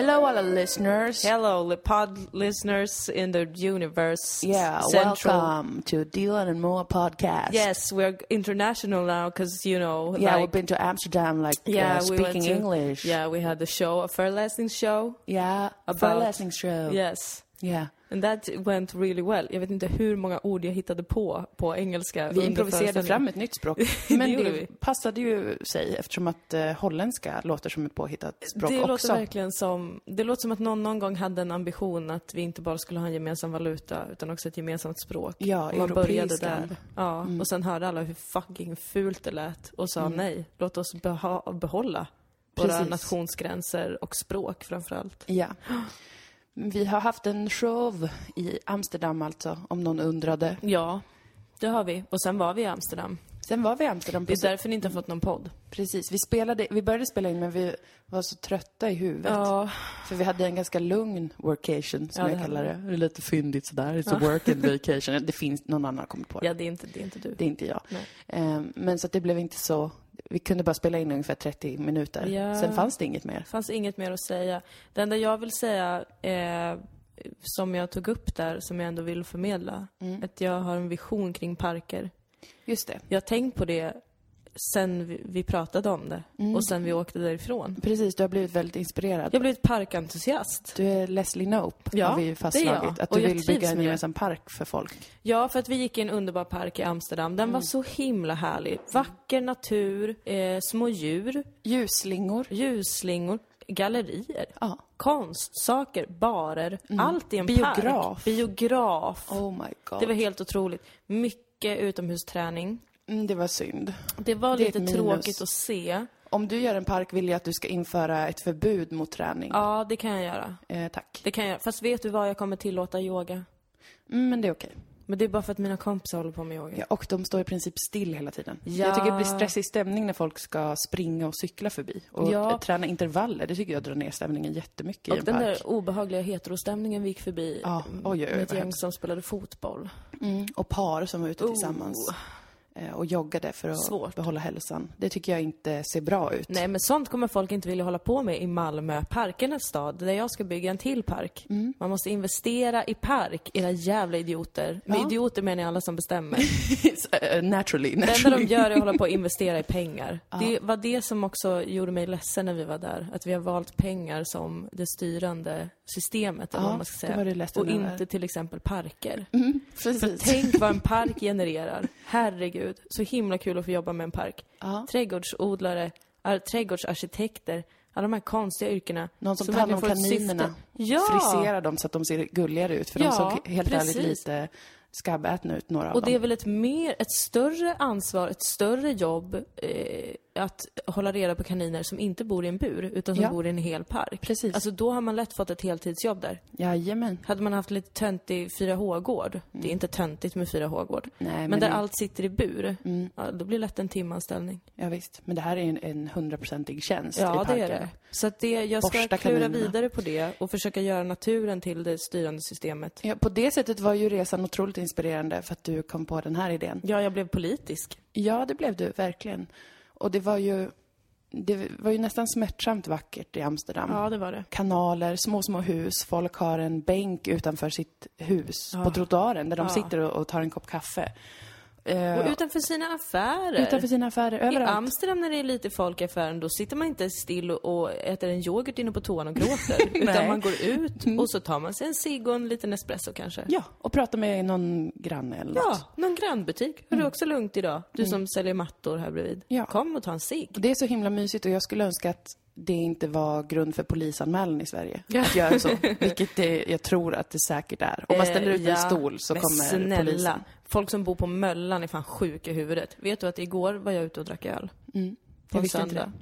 Hello alla listeners. Hello, li- pod listeners in the universe. Yeah, Central. welcome to Dylan and Moa podcast. Yes, we're international now because you know. Yeah, like, we've been to Amsterdam, like yeah, uh, we speaking to- English. Yeah, we had the show, a fair föreläsning show. yeah, About- föreläsning show. Yes. Yeah. And that went really well. Jag vet inte hur många ord jag hittade på, på engelska. Vi improviserade fram ett nytt språk. Det Men det vi. passade ju sig eftersom att uh, holländska låter som ett påhittat språk det också. låter verkligen som, det låter som att någon någon gång hade en ambition att vi inte bara skulle ha en gemensam valuta utan också ett gemensamt språk. Ja, och man började där. Ja, och sen hörde alla hur fucking fult det lät och sa nej, låt oss beha- behålla våra Precis. nationsgränser och språk framförallt. Ja. Vi har haft en show i Amsterdam alltså, om någon undrade. Ja, det har vi. Och sen var vi i Amsterdam. Sen var vi i Amsterdam. Det är därför ni inte har fått någon podd. precis. Vi, spelade, vi började spela in men vi var så trötta i huvudet. Ja, För vi hade en ganska lugn workation, som Ja, jag kallar det. Det är lite fyndigt sådär. It's a work and vacation. Det finns, någon annan har kommit på det. ja det, är inte, det är inte du. Det är inte jag. Ehm, men så att det blev inte så... Vi kunde bara spela in ungefär 30 minuter. Ja. Sen fanns det inget mer. Det fanns inget mer att säga. Det enda jag vill säga, eh, som jag tog upp där, som jag ändå vill förmedla, att jag har en vision kring parker. Just det. Jag har tänkt på det sen vi, vi pratade om det och sen vi åkte därifrån. Precis, du har blivit väldigt inspirerad. Jag har blivit parkentusiast. Du är Leslie Knope, Ja, har vi det är fastslagit. jag. Att Och du jag vill bygga en gemensam park för folk. Ja, för att vi gick i en underbar park i Amsterdam. Den var så himla härlig. Vacker natur, eh, små djur, Ljusslingor. ljusslingor, gallerier. Ja. Konst, saker, barer, allt i en Biograf. park. Biograf. Oh my god. Det var helt otroligt. Mycket utomhusträning. Mm, det var synd. Det var Det lite tråkigt att se. Om du gör en park vill jag att du ska införa ett förbud mot träning. Ja, det kan jag göra. Eh, tack. Det kan jag. Fast vet du vad? Jag kommer tillåta yoga. Mm, men det är okej. Men det är bara för att mina kompisar håller på med yoga. Ja, och de står i princip still hela tiden. Ja. Jag tycker det blir stressig stämning när folk ska springa och cykla förbi. Och Ja. träna intervaller, det tycker jag drar ner stämningen jättemycket i Och en den park. där obehagliga heterostämningen vi gick förbi Ja, oj, oj, med ett gäng som spelade fotboll. Mm, och par som var ute Oh. tillsammans och joggade för att Svårt. behålla hälsan. Det tycker jag inte ser bra ut. Nej, men sånt kommer folk inte vilja hålla på med i Malmö, parkernas stad, där jag ska bygga en till park. Mm. Man måste investera i park, era jävla idioter. Med Ja. idioter menar jag alla som bestämmer. Eh, naturally, Det enda naturally. de gör är att hålla på och investera i pengar. Det var det som också gjorde mig ledsen när vi var där. Att vi har valt pengar som det styrande systemet, eller Ja, vad man ska säga. och inte till exempel parker. Mm, För tänk vad en park genererar. Herregud, så himla kul att få jobba med en park. Ja. Trädgårdsodlare, ar- trädgårdsarkitekter, alla de här konstiga yrkena. Någon som tar hand om kaninerna. Ja! Frisera dem så att de ser gulligare ut. För Ja, de såg helt ärligt precis. lite skabbätna ut, några av Och det är dem. väl ett mer, ett större ansvar, ett större jobb eh, att hålla reda på kaniner som inte bor i en bur, utan som Ja. bor i en hel park. Precis. Alltså då har man lätt fått ett heltidsjobb där. Jajamän. Hade man haft lite töntig 4H-gård, det är inte töntigt med 4H-gård, Nej, men, men där det- allt sitter i bur, ja, då blir det lätt en timanställning. Ja, visst. Men det här är en- en hundraprocentig tjänst i Ja, det parken. är det. Så att det, jag ska Borsta klura kaninerna. vidare på det och försöka göra naturen till det styrande systemet. Ja, på det sättet var ju resan otroligt inspirerande för att du kom på den här idén. Ja, jag blev politisk. Ja, det blev du verkligen. Och det var ju, det var ju nästan smärtsamt vackert i Amsterdam. Ja, det var det. Kanaler, små, små hus. Folk har en bänk utanför sitt hus på trottoaren där de Ja. sitter och, och tar en kopp kaffe. Eh, Och utanför sina affärer. utanför sina affärer, I överallt. Amsterdam när det är lite folk i affären, då sitter man inte still och- äter en yoghurt inne på toan och gråter. utan man går ut och så tar man sig en cigg och en liten espresso kanske. Ja, och prata med någon granne eller Ja, något. någon grannbutik. Har du också lugnt idag? Du som säljer mattor här bredvid. Ja. Kom och ta en cigg. Det är så himla mysigt och jag skulle önska att det inte var grund för polisanmälan i Sverige. Ja. Att göra så. Vilket det, jag tror att det säkert är. Om man ställer ut Eh, en ja, stol så men kommer snälla, polisen. folk som bor på Möllan är fan sjuka i huvudet. Vet du att igår var jag ute och drack öl? På Jag en visste inte det.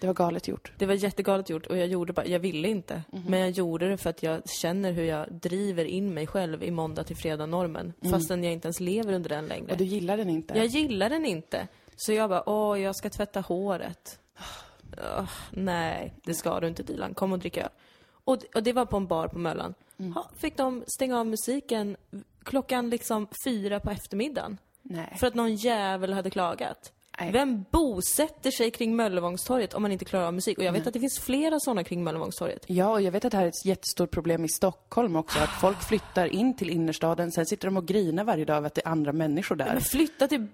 Det var galet gjort. Det var jättegalet gjort och jag gjorde bara, jag ville inte. Mhm. Men jag gjorde det för att jag känner hur jag driver in mig själv i måndag till fredag-normen. Fastän jag inte ens lever under den längre. Mm. Och du gillar den inte? Jag gillar den inte. Så jag bara, åh, jag ska tvätta håret. Nej, det ska du inte Dilan. Kom och drick öl. Och, och det var på en bar på Möllan. Mm. Ja, fick de stänga av musiken klockan liksom fyra på eftermiddagen. Nej. För att någon jävel hade klagat. Nej. Vem bosätter sig kring Möllevångstorget om man inte klarar av musik? Och jag vet att det finns flera sådana kring Möllevångstorget. Ja, och jag vet att det här är ett jättestort problem i Stockholm också. Att folk flyttar in till innerstaden, sen sitter de och grinar varje dag över att det är andra människor där. Men flytta till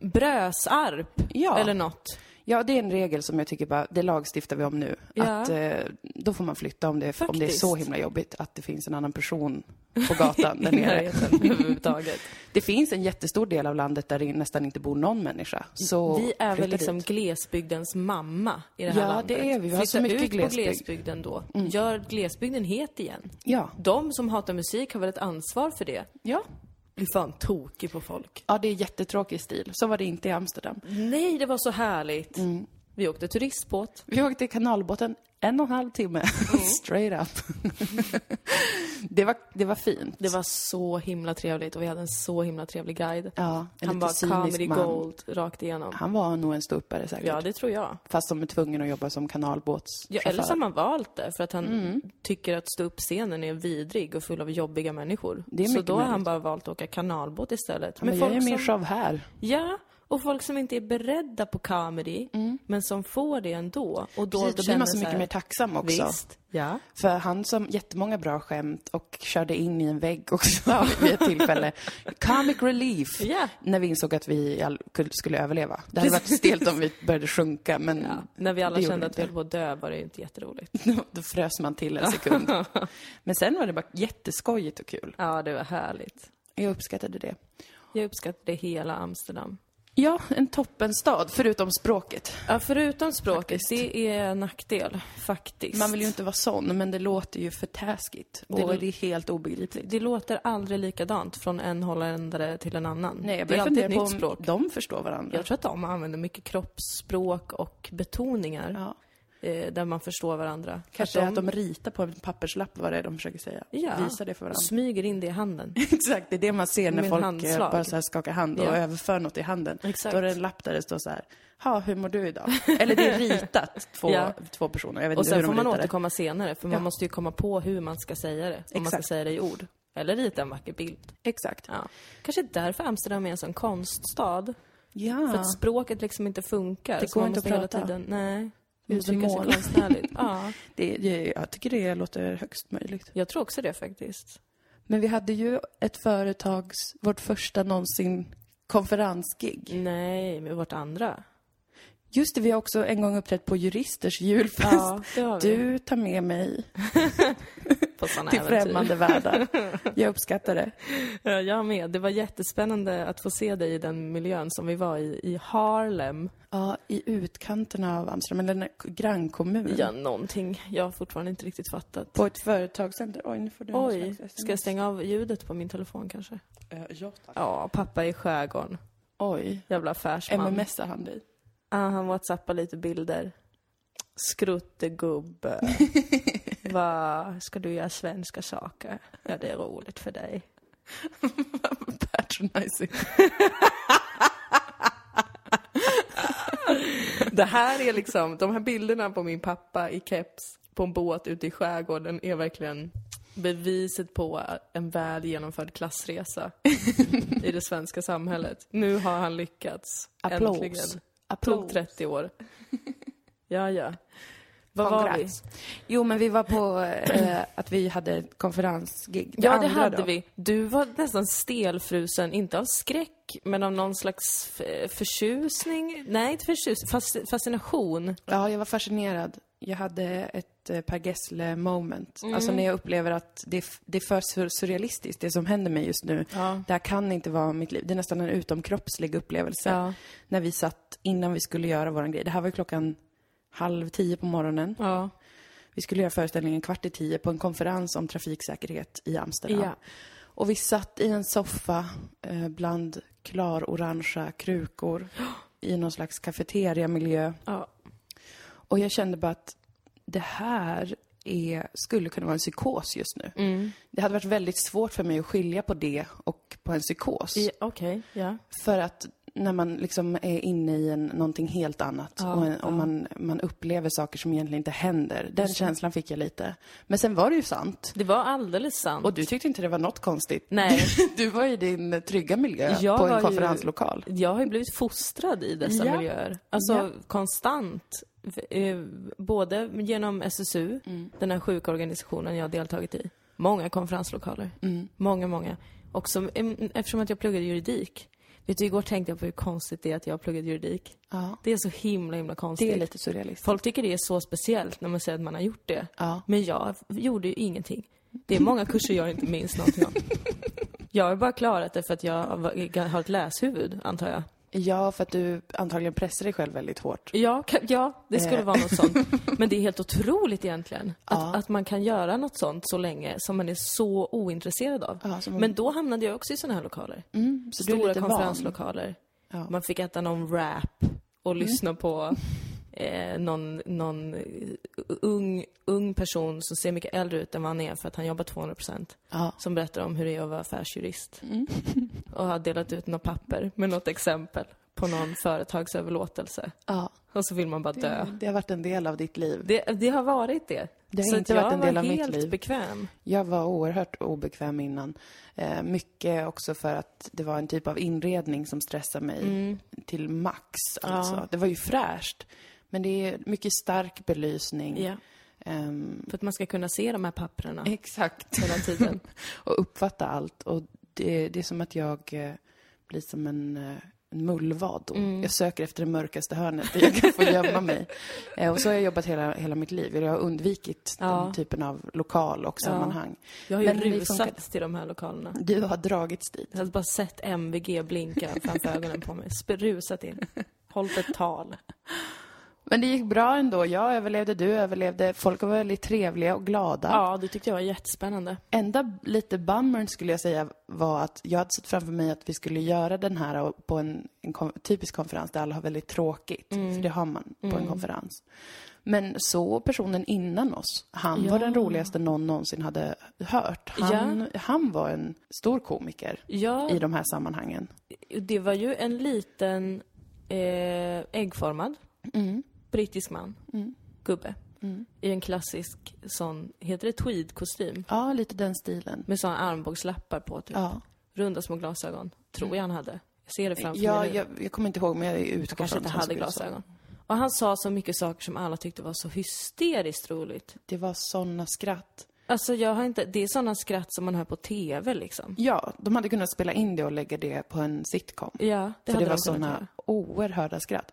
Brösarp Ja. eller något. Ja, det är en regel som jag tycker bara, det lagstiftar vi om nu. Ja. Att eh, då får man flytta om det, om det är så himla jobbigt att det finns en annan person på gatan där nere. överhuvudtaget. Det finns en jättestor del av landet där det nästan inte bor någon människa. Så Vi är väl liksom dit. glesbygdens mamma i det här Ja, landet. det är vi. Vi har Flytta så mycket ut glesbygd. Mm. på glesbygden då. Gör glesbygden het igen. Ja. De som hatar musik har väl ett ansvar för det? Ja. Blir fan tokig på folk. Ja, det är jättetråkig stil. Så var det inte i Amsterdam. Nej, det var så härligt. Mm. Vi åkte turistbåt. Vi åkte kanalbåten en och en halv timme, Mm. straight up. det, var, det var fint. Det var så himla trevligt och vi hade en så himla trevlig guide. Ja, Han var comedy man. gold rakt igenom. Han var nog en ståuppare säkert. Ja, det tror jag. Fast som är tvungen att jobba som Ja, kanalbåtschaufför. eller så har man valt det för att han Mm. tycker att stå upp scenen är vidrig och full av jobbiga människor. Är så då har han bara valt att åka kanalbåt istället. Men jag gör mer show här. Ja, och folk som inte är beredda på comedy, men som får det ändå. Och då, Mm. Precis, då blir man så mycket här, mer tacksam också. Visst, ja. För han som jättemånga bra skämt och körde in i en vägg också vid ett tillfälle. Comic relief. Ja. När vi insåg att vi all- kul- skulle överleva. Det hade varit stelt om vi började sjunka, men Ja. När vi alla kände att vi höll på att dö var det ju inte jätteroligt. Då frös man till en sekund. Men sen var det bara jätteskojigt och kul. Ja, det var härligt. Jag uppskattade det. Jag uppskattade hela Amsterdam. Ja, en toppenstad, förutom språket. Ja, förutom språket, Faktiskt. det är en nackdel, faktiskt. Man vill ju inte vara sån, men det låter ju för taskigt. Och Det- det är helt obegripligt. Det låter aldrig likadant från en holländare till en annan. Nej, jag det är börjar fundera på nytt om språk. de förstår varandra. Jag tror att de använder mycket kroppsspråk och betoningar Ja. Eh, där man förstår varandra. Kanske att de ritar på en papperslapp vad det är de försöker säga. Ja. Visar det för varandra. smyger in det i handen. Exakt, det är det man ser när Med folk eh, handslag. bara så skakar hand och Ja. överför något i handen. Exakt. Då är det en lapp där det står så här, ha, hur mår du idag? Eller det är ritat, två, Ja. två personer. Jag vet Och sen får de man ritar det. återkomma senare, för man måste ju komma på hur man ska säga det. Om man ska Exakt. säga det i ord. Eller rita en vacker bild. Exakt. Ja. Kanske därför Amsterdam är en sån konststad. Ja. För att språket liksom inte funkar. Det går inte att hela prata. tiden, nej. Konstnärligt. Ja, Det, det, jag tycker det låter högst möjligt. jag tror också det faktiskt. Men vi hade ju ett företags, vårt första någonsin konferensgig. Nej, med vårt andra. Just det, vi har också en gång uppträtt på Juristers julfest. Ja. Du tar med mig på till äventyr. främmande världar. Jag uppskattar det. Ja, jag med. Det var jättespännande att få se dig i den miljön som vi var i, i Harlem. Ja, i utkanterna av Amsterdam, eller en grannkommun. Ja, någonting. Jag har fortfarande inte riktigt fattat. På ett företagscenter. Oj, nu får du Oj, ska jag stänga av ljudet på min telefon kanske? Eh, ja, tack. Ja, pappa i skärgården. Oj. Jävla affärsman. MMSar han dig? Ja, han whatsappar lite bilder. Skruttegubbe. Vad ska du göra svenska saker? Ja, det är roligt för dig. Patronizing. Det här är liksom, de här bilderna på min pappa i keps på en båt ute i skärgården är verkligen beviset på en väl genomförd klassresa i det svenska samhället. Nu har han lyckats. Applås. Äntligen. Applås. Tog 30 år. Ja, ja. Vad var vi? Jo, men vi var på eh, att vi hade konferensgig. Ja, det hade då. vi. Du var nästan stelfrusen, inte av skräck, men av någon slags förtjusning. Nej, inte förtjusning, fas fascination. Ja, jag var fascinerad. Jag hade ett eh, Per Gessle moment. Mm. Alltså när jag upplever att det det är för sur- surrealistiskt, det som händer mig just nu. Ja. Det här kan inte vara mitt liv. Det är nästan en utomkroppslig upplevelse. Ja. När vi satt innan vi skulle göra våran grej. Det här var ju klockan halv tio på morgonen. Ja. Vi skulle göra föreställningen kvart i tio på en konferens om trafiksäkerhet i Amsterdam. Ja. Och vi satt i en soffa eh, bland klarorangea krukor i någon slags kafeteriamiljö. ja. Och jag kände bara att det här är, skulle kunna vara en psykos just nu. Mm. Det hade varit väldigt svårt för mig att skilja på det och på en psykos. I- Okej, ja. För att när man liksom är inne i en, någonting helt annat Ja, och, en, och man, man upplever saker som egentligen inte händer. Den känslan fick jag lite. Men sen var det ju sant. Det var alldeles sant. Och du tyckte inte det var något konstigt. Nej. Du var i din trygga miljö Jag på en ju- konferenslokal. Jag har ju blivit fostrad i dessa Ja. miljöer. Alltså Ja. konstant. Eh, Både genom SSU, Mm. den här sjuka organisationen jag har deltagit i. Många konferenslokaler. Mm. Många, många. Em, eftersom att jag pluggade juridik. Vet du, igår tänkte jag på hur konstigt det är att jag har pluggat juridik. Ja, Det är så himla, himla konstigt. det är lite surrealistiskt. Folk tycker det är så speciellt när man säger att man har gjort det. Ja. Men jag gjorde ju ingenting. Det är många kurser jag inte minns någonting om. Jag har bara klarat det för att jag har ett läshuvud, antar jag. Ja, för att du antagligen pressar dig själv väldigt hårt. Ja, ja det skulle Eh. vara något sånt. Men det är helt otroligt egentligen. Att, Ja. att man kan göra något sånt så länge som man är så ointresserad av. Ja, som- Men då hamnade jag också i sådana här lokaler. Mm, så Stora konferenslokaler. Ja. Mm. Man fick äta någon wrap och lyssna på eh, någon, någon ung, ung person som ser mycket äldre ut än vad han är för att han jobbar 200 procent. Ja. Som berättar om hur det är att vara affärsjurist. Mm. Och har delat ut något papper med något exempel på någon företagsöverlåtelse. ja. Och så vill man bara dö. Det, det har varit en del av ditt liv. Det, det har varit det. Det har så inte jag varit en del var av mitt helt liv. bekväm. Jag var oerhört obekväm innan. Eh, mycket också för att det var en typ av inredning som stressade mig till max. Alltså. Mm. Ja. Det var ju fräscht. Men det är mycket stark belysning. Ja. Ehm, För att man ska kunna se de här papperna exakt. hela tiden. Och uppfatta allt. Och det, det är som att jag eh, blir som en, eh, en mullvad då. Mm. Jag söker efter det mörkaste hörnet där jag kan få gömma mig. Eh, och så har jag jobbat hela, hela mitt liv. Jag har undvikit Ja. den typen av lokal och sammanhang. Jag har ju Men rusat till de här lokalerna. Du har dragits dit. Jag hade bara sett MVG blinka framför ögonen på mig. Rusat in. Hållit ett tal. Men det gick bra ändå. Jag överlevde, du överlevde. Folk var väldigt trevliga och glada. Ja, det tyckte jag var jättespännande. Enda lite bummern skulle jag säga var att jag hade sett framför mig att vi skulle göra den här på en, en kon- typisk konferens där alla har väldigt tråkigt. Mm. För det har man på en konferens. Men så personen innan oss, han Ja. var den roligaste någon någonsin hade hört. Han, han var en stor komiker Ja, i de här sammanhangen. det var ju en liten eh, äggformad Mm. Brittisk man. Gubbe. I en klassisk sån, heter det tweedkostym? Ja, lite den stilen. Med såna armbågslappar på typ. Ja, Runda små glasögon. Tror jag han hade. Jag ser det framför ja mig nu. jag, jag kommer inte ihåg, men jag utgår Jag kanske inte hade glasögon. Och han sa så mycket saker som alla tyckte var så hysteriskt roligt. Det var såna skratt. Alltså jag har inte, det är såna skratt som man hör på TV liksom. Ja, de hade kunnat spela in det och lägga det på en sitcom. Ja, det För hade det var de göra. oerhörda skratt.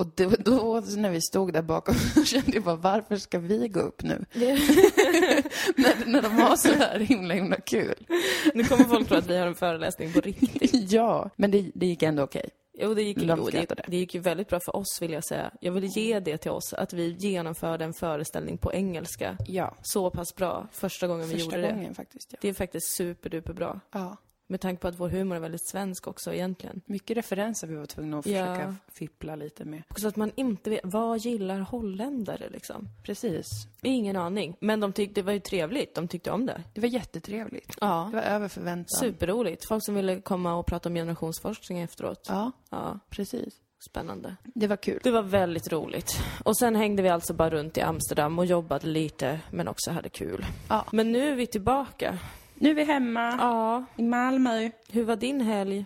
Och då, då, när vi stod där bakom, kände jag bara, varför ska vi gå upp nu? när, när de har så här himla, himla kul. Nu kommer folk tro att vi har en föreläsning på riktigt. ja, men det, det gick ändå okej. Jo, det gick, De jo, det, det gick ju väldigt bra för oss vill jag säga. Jag vill ge det till oss, att vi genomförde en föreställning på engelska. Ja, Så pass bra, första gången vi första gjorde det. gången faktiskt. Ja. Det är faktiskt superduper bra. ja. Med tanke på att vår humor är väldigt svensk också egentligen. Mycket referenser vi var tvungna att Ja. försöka fippla lite med. Också att man inte vet, vad gillar holländare liksom? Precis. Ingen aning. Men de tyckte, det var ju trevligt, de tyckte om det. Det var jättetrevligt. Ja. Det var över förväntan. Superroligt. Folk som ville komma och prata om generationsforskning efteråt. Ja, Ja, precis. spännande. Det var kul. Det var väldigt roligt. Och sen hängde vi alltså bara runt i Amsterdam och jobbade lite, men också hade kul. Ja. Men nu är vi tillbaka. Nu är vi hemma Ja, i Malmö. hur var din helg?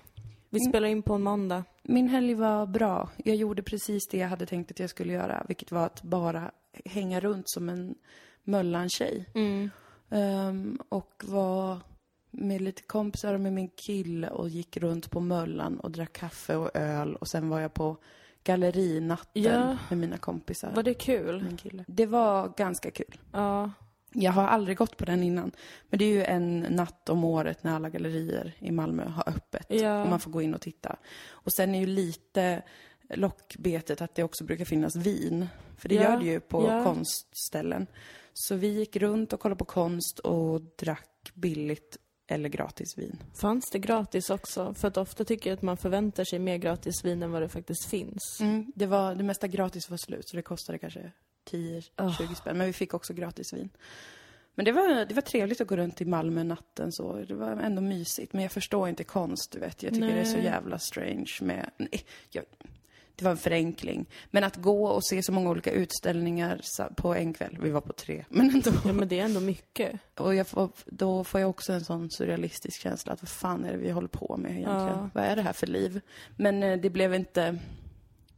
Vi spelar in på en måndag. Min helg var bra. Jag gjorde precis det jag hade tänkt att jag skulle göra, vilket var att bara hänga runt som en Möllan-tjej. Mm. Ehm, och var med lite kompisar och med min kille och gick runt på Möllan och drack kaffe och öl. Och sen var jag på gallerinatten Ja. med mina kompisar. Var det kul? Min kille. Det var ganska kul. Ja. Jag har aldrig gått på den innan. Men det är ju en natt om året när alla gallerier i Malmö har öppet. Ja. Och man får gå in och titta. Och sen är ju lite lockbetet att det också brukar finnas vin. För det Ja, gör det ju på ja. konstställen. Så vi gick runt och kollade på konst och drack billigt eller gratis vin. Fanns det gratis också? För att ofta tycker jag att man förväntar sig mer gratis vin än vad det faktiskt finns. Mm, det, var, det mesta gratis var slut, så det kostade kanske 10-20 Oh. spänn. Men vi fick också gratis vin. Men det var, det var trevligt att gå runt i Malmö natten så. Det var ändå mysigt. Men jag förstår inte konst, du vet. Jag tycker det är så Nej. jävla strange med... Nej, jag, det var en förenkling. Men att gå och se så många olika utställningar på en kväll, vi var på tre, men ändå. Ja, men det är ändå mycket. Och jag får, då får jag också en sån surrealistisk känsla att vad fan är det vi håller på med egentligen? Ja. Vad är det här för liv? Men eh, det blev inte,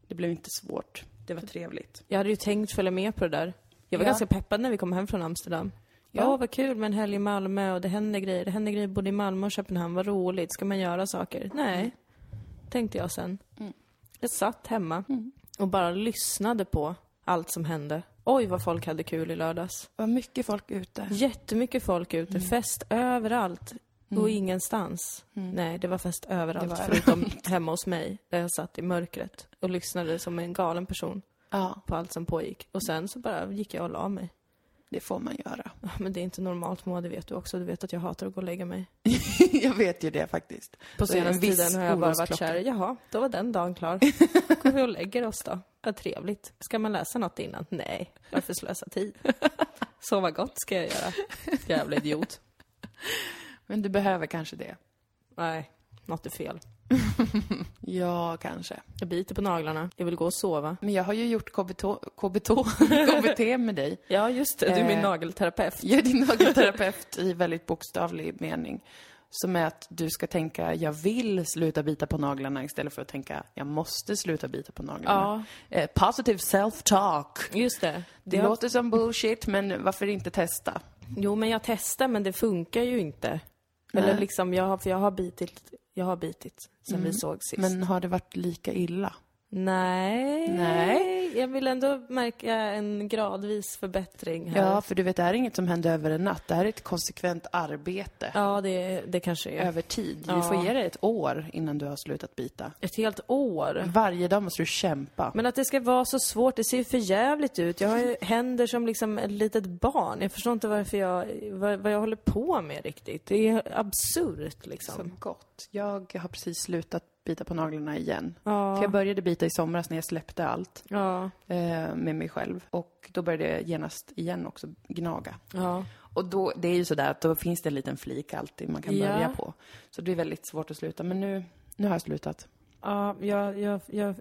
det blev inte svårt. Det var trevligt. Jag hade ju tänkt följa med på det där. Jag var Ja. ganska peppad när vi kom hem från Amsterdam. Ja, Ja. vad kul med en helg i Malmö och det händer grejer. Det händer grejer både i Malmö och Köpenhamn. Vad roligt. Ska man göra saker? Nej, tänkte jag sen. Mm. Jag satt hemma och bara lyssnade på allt som hände. Oj, vad folk hade kul i lördags. Var mycket folk ute. Jättemycket folk ute. Mm. Fest överallt. Och ingenstans. Nej, det var fest överallt. Var förutom hemma hos mig, där jag satt i mörkret och lyssnade som en galen person Ja, på allt som pågick. Och sen så bara gick jag och la mig. det får man göra. Ja, Men det är inte normalt Moa, det vet du också. Du vet att jag hatar att gå och lägga mig. jag vet ju det faktiskt. På senaste tiden har jag bara varit kär. Jaha, då var den dagen klar. Går vi och lägger oss då. Vad trevligt. Ska man läsa något innan? Nej, varför slösa tid? Sova gott ska jag göra. Jävla idiot. Men du behöver kanske det. Nej, något är fel. Ja, kanske. Jag biter på naglarna. Jag vill gå och sova. Men jag har ju gjort KBT, KBT, KBT med dig. Ja, just det. Du är min Eh, nagelterapeut. Jag är din nagelterapeut i väldigt bokstavlig mening. Som är att du ska tänka, jag vill sluta bita på naglarna istället för att tänka, jag måste sluta bita på naglarna. Eh, positive self-talk. Just det. Det det har... låter som bullshit, men varför inte testa? Jo, men jag testar, men det funkar ju inte. Eller liksom, jag har, för jag har bitit, jag har bitit sen vi såg sist. Men har det varit lika illa? Nej. Nej. Jag vill ändå märka en gradvis förbättring här. Ja, för du vet, det här är inget som händer över en natt. Det här är ett konsekvent arbete. Ja, det, det kanske är. Över tid. Du Ja. får ge dig ett år innan du har slutat bita. Ett helt år. Varje dag måste du kämpa. Men att det ska vara så svårt, det ser ju för jävligt ut. Jag har ju händer som liksom ett litet barn. Jag förstår inte varför jag, vad, vad jag håller på med riktigt. Det är absurt liksom. Så gott. Jag har precis slutat bita på naglarna igen. Ja. För jag började bita i somras när jag släppte allt Ja. eh, med mig själv. Och då började jag genast igen också gnaga. Ja. Och då, det är ju sådär att då finns det en liten flik alltid man kan Ja. börja på. Så det är väldigt svårt att sluta. Men nu, nu har jag slutat. Ja, jag, jag, jag,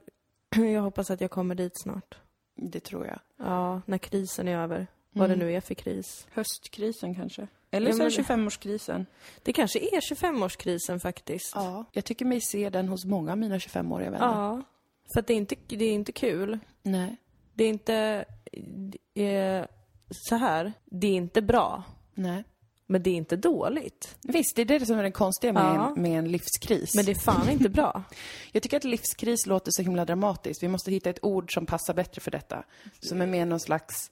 jag hoppas att jag kommer dit snart. Det tror jag. Ja, när krisen är över. Vad det nu är för kris. Höstkrisen kanske? Eller så är det men- 25-årskrisen. Det kanske är 25-årskrisen faktiskt. Ja. Jag tycker mig se den hos många av mina 25-åriga vänner. Ja. För att det är inte, det är inte kul. Nej. Det är inte... Är, så här. Det är inte bra. Nej. Men det är inte dåligt. Visst, det är det som är det konstiga med, Ja. en, med en livskris. Men det är fan inte bra. Jag tycker att livskris låter så himla dramatiskt. Vi måste hitta ett ord som passar bättre för detta. Som är mer någon slags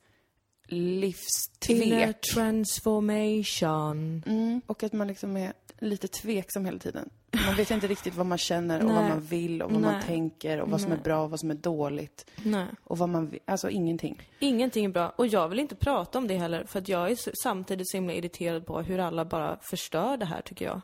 livstvek. transformation. Mm, och att man liksom är lite tveksam hela tiden. Man vet inte riktigt vad man känner och vad Nej. man vill och vad man Nej. tänker och vad som är bra och vad som är dåligt. Nej. Och vad man vill. Alltså ingenting. Ingenting är bra. Och jag vill inte prata om det heller. För att jag är samtidigt så himla irriterad på hur alla bara förstör det här, tycker jag.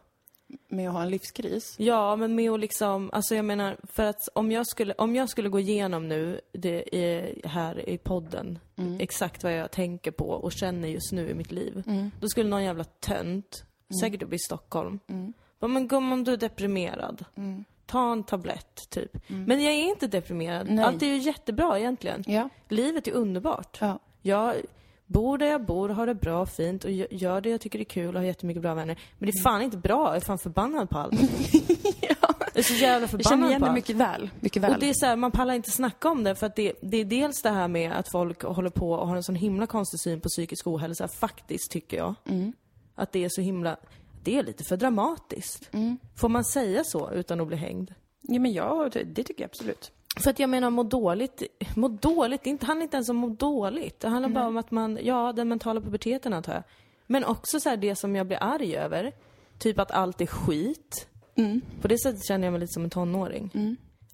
Med att ha en livskris. Ja, men med att liksom, alltså jag menar, för att om jag skulle, om jag skulle gå igenom nu det är här i podden, exakt vad jag tänker på och känner just nu i mitt liv. Då skulle någon jävla tönt, säkert uppe i Stockholm, bara, men gumman du är deprimerad. Ta en tablett, typ. Men jag är inte deprimerad. Nej. Allt är ju jättebra egentligen. Ja. Livet är underbart. Ja. Jag bor där jag bor, har det bra och fint och gö- gör det jag tycker är kul och har jättemycket bra vänner. Men det är fan inte bra, jag är fan förbannad på allt. Jag är så jävla Jag känner förbannad igen det mycket väl. Mycket väl. Och det är så här, man pallar inte snacka om det för att det, det är dels det här med att folk håller på och har en sån himla konstig syn på psykisk ohälsa, faktiskt tycker jag. Mm. Att det är så himla, det är lite för dramatiskt. Mm. Får man säga så utan att bli hängd? Ja, men ja, det, det tycker jag absolut. För att jag menar må dåligt, må dåligt, det handlar inte ens om må dåligt. Det handlar bara om att man, ja den mentala puberteten antar jag. Men också så här det som jag blir arg över. Typ att allt är skit. På det sättet känner jag mig lite som en tonåring.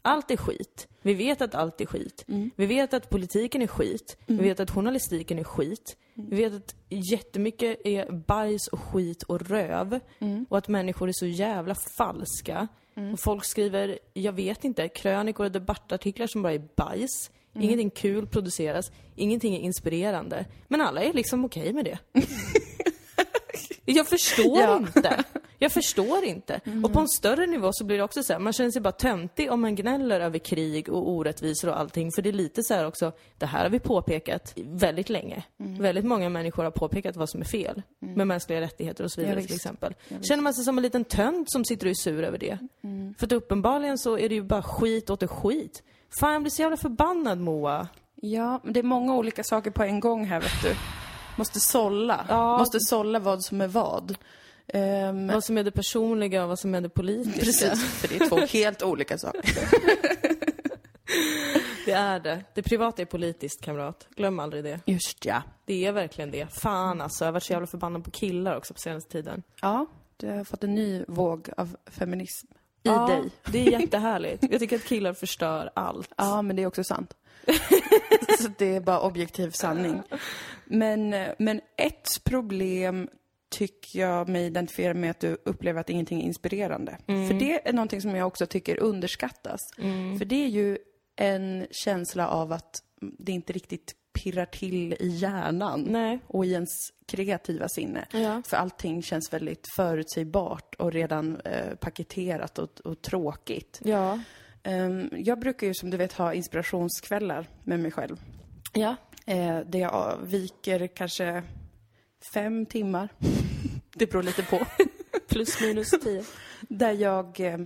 Allt är skit. Vi vet att allt är skit. Vi vet att politiken är skit. Vi vet att journalistiken är skit. Vi vet att jättemycket är bajs och skit och röv. Och att människor är så jävla falska. Och folk skriver, jag vet inte, krönikor och debattartiklar som bara är bajs. Ingenting kul produceras, ingenting är inspirerande. Men alla är liksom okej med det. Jag förstår ja. inte. Jag förstår inte. Mm. Och på en större nivå så blir det också så här, man känner sig bara töntig om man gnäller över krig och orättvisor och allting. För det är lite så här också, det här har vi påpekat väldigt länge. Mm. Väldigt många människor har påpekat vad som är fel mm. med mänskliga rättigheter och så vidare ja, till exempel. Ja, Känner man sig som en liten tönt som sitter och är sur över det? Mm. För att uppenbarligen så är det ju bara skit åt det skit. Fan, jag blir så jävla förbannad Moa. Ja, det är många olika saker på en gång här vet du. Måste sålla. Ja. Måste sålla vad som är vad. Um, vad som är det personliga och vad som är det politiska. Precis, för det är två helt olika saker. det är det. Det privata är politiskt, kamrat. Glöm aldrig det. Just ja. Det är verkligen det. Fan alltså, jag har varit så jävla förbannad på killar också på senaste tiden. Ja, du har fått en ny våg av feminism i ja, dig. det är jättehärligt. Jag tycker att killar förstör allt. Ja, men det är också sant. så det är bara objektiv sanning. Men, men ett problem tycker jag mig identifiera med att du upplever att ingenting är inspirerande. Mm. För det är någonting som jag också tycker underskattas. Mm. För det är ju en känsla av att det inte riktigt pirrar till i hjärnan Nej. och i ens kreativa sinne. Ja. För allting känns väldigt förutsägbart och redan eh, paketerat och, och tråkigt. Ja. Um, jag brukar ju som du vet ha inspirationskvällar med mig själv. Ja. Eh, där jag viker kanske fem timmar. det beror lite på. Plus minus tio. Där jag... Eh,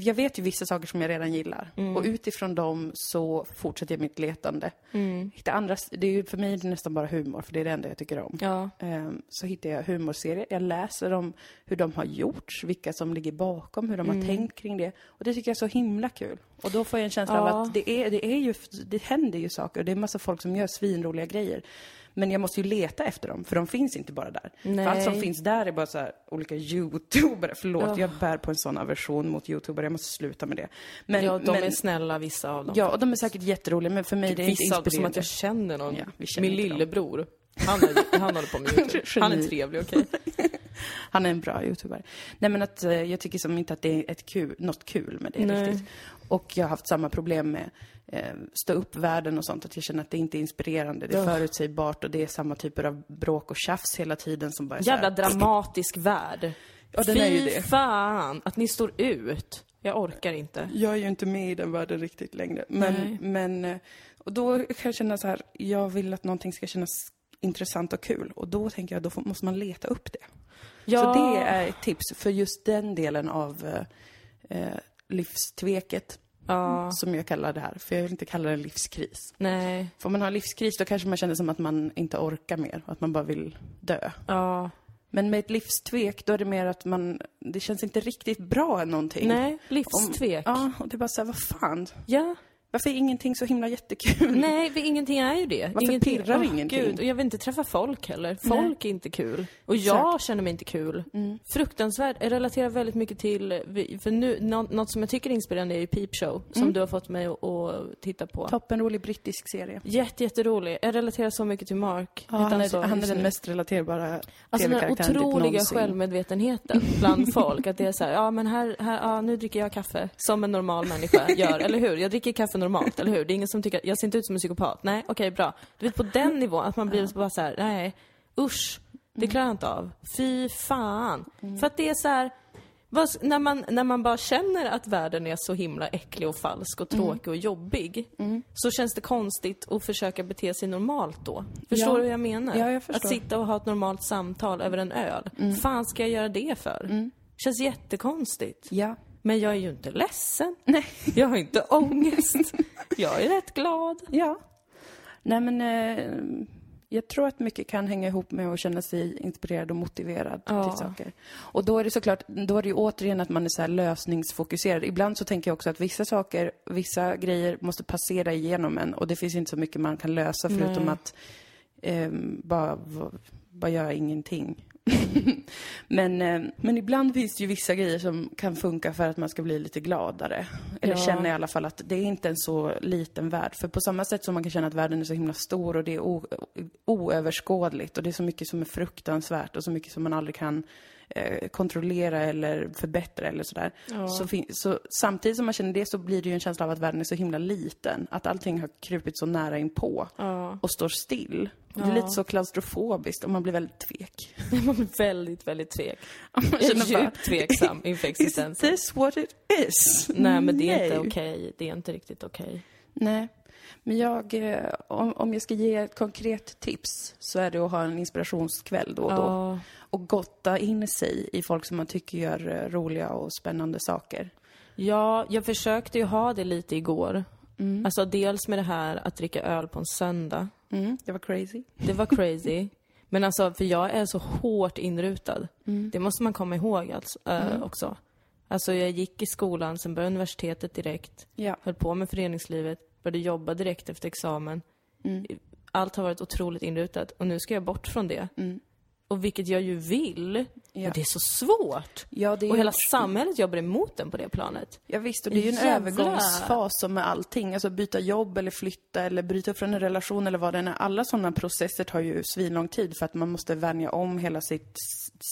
jag vet ju vissa saker som jag redan gillar. Mm. Och utifrån dem så fortsätter jag mitt letande. Mm. Hitta andra, det är ju för mig nästan bara humor, för det är det enda jag tycker om. Ja. Um, så hittar jag humorserier. Jag läser om hur de har gjorts, vilka som ligger bakom, hur de mm. har tänkt kring det. Och det tycker jag är så himla kul. Och då får jag en känsla ja. av att det är, det är ju, det händer ju saker. Och det är massa folk som gör svinroliga grejer. Men jag måste ju leta efter dem, för de finns inte bara där. Nej. För allt som finns där är bara så här, olika youtubare. Förlåt, oh. jag bär på en sån aversion mot youtubare. Jag måste sluta med det. Men, ja, de men, är snälla vissa av dem. Ja, och de är säkert jätteroliga, men för mig det är vissa inte inspirerande. Vissa som att jag känner någon. Ja, känner Min lillebror. Han, är, han håller på med Youtube. Han är trevlig, okej? Okay? han är en bra youtubare. Nej men att eh, jag tycker som inte att det är ett kul, något kul med det Nej. riktigt. Och jag har haft samma problem med eh, stå upp världen och sånt, att jag känner att det inte är inspirerande, det är ja. förutsägbart och det är samma typer av bråk och tjafs hela tiden som bara är Jävla här, dramatisk värld. Ja, den Fy är ju det. fan, att ni står ut. Jag orkar inte. Jag är ju inte med i den världen riktigt längre. Men, Nej. men eh, och då kan jag känna så här, jag vill att någonting ska kännas intressant och kul. Och då tänker jag, då måste man leta upp det. Ja. Så det är ett tips för just den delen av eh, eh livstveket. Ja. Som jag kallar det här, för jag vill inte kalla det livskris. Nej. För om man har livskris då kanske man känner som att man inte orkar mer, att man bara vill dö. Ja. Men med ett livstvek, då är det mer att man, det känns inte riktigt bra någonting. Nej, livstvek. Om, ja, och det är bara såhär, vad fan. Ja. Varför är ingenting så himla jättekul? Nej, för ingenting är ju det. Varför ingenting, pirrar oh, ingenting? Gud, och jag vill inte träffa folk heller. Folk Nej. är inte kul. Och jag Exakt. känner mig inte kul. Mm. Fruktansvärt. Jag relaterar väldigt mycket till, för nu, något som jag tycker är inspirerande är ju Peep Show, som mm. du har fått mig att titta på. Toppenrolig brittisk serie. Jätte, jätterolig. Jag relaterar så mycket till Mark. Ja, han, är, han är den mest relaterbara Alltså den otroliga typ självmedvetenheten bland folk. Att det är så här, ja men här, här, ja nu dricker jag kaffe. Som en normal människa gör, eller hur? Jag dricker kaffe normalt, eller hur? Det är ingen som tycker, jag ser inte ut som en psykopat. Nej, okej, okay, bra. Du vet på den nivån, att man blir bara så här, nej, usch. Det klarar jag inte av. Fy fan. Mm. För att det är så här, när, man, när man bara känner att världen är så himla äcklig och falsk och mm. tråkig och jobbig, mm. så känns det konstigt att försöka bete sig normalt då. Förstår ja. du hur jag menar? Ja, jag att sitta och ha ett normalt samtal över en öl. Mm. fan ska jag göra det för? Mm. Känns jättekonstigt. Ja. Men jag är ju inte ledsen. Nej. Jag har inte ångest. jag är rätt glad. Ja. Nej men, eh, jag tror att mycket kan hänga ihop med att känna sig inspirerad och motiverad ja. till saker. Och då är det såklart, då är det ju återigen att man är så lösningsfokuserad. Ibland så tänker jag också att vissa saker, vissa grejer måste passera igenom en och det finns inte så mycket man kan lösa förutom Nej. att eh, bara, bara göra ingenting. men, eh, men ibland finns det ju vissa grejer som kan funka för att man ska bli lite gladare. Eller ja. känna i alla fall att det är inte en så liten värld. För på samma sätt som man kan känna att världen är så himla stor och det är oöverskådligt och det är så mycket som är fruktansvärt och så mycket som man aldrig kan eh, kontrollera eller förbättra eller sådär. Ja. Så, så, samtidigt som man känner det så blir det ju en känsla av att världen är så himla liten. Att allting har krupit så nära inpå ja. och står still. Det är lite så klaustrofobiskt och man blir väldigt tvek. man blir väldigt, väldigt tvek. Jag är djupt tveksam inför existensen. Is this what it is? Nej, men det är Nej. inte okej. Okay. Det är inte riktigt okej. Okay. Nej. Men jag, eh, om, om jag ska ge ett konkret tips så är det att ha en inspirationskväll då och då. Ja. Och gotta in sig i folk som man tycker gör eh, roliga och spännande saker. Ja, jag försökte ju ha det lite igår. Mm. Alltså dels med det här att dricka öl på en söndag. Mm, det var crazy. Det var crazy. Men alltså, för jag är så hårt inrutad. Mm. Det måste man komma ihåg alltså, äh, också. Alltså jag gick i skolan, sen började universitetet direkt. Ja. Höll på med föreningslivet började jobba direkt efter examen. Mm. Allt har varit otroligt inrutat och nu ska jag bort från det. Mm. Och vilket jag ju vill. Ja. Men det är så svårt. Ja, det är och hela samhället jobbar emot den på det planet. Ja, visst, och det är ju en Jävla... övergångsfas som med allting. Alltså byta jobb eller flytta eller bryta från en relation eller vad det är. Alla sådana processer tar ju svinlång tid för att man måste vänja om hela sitt,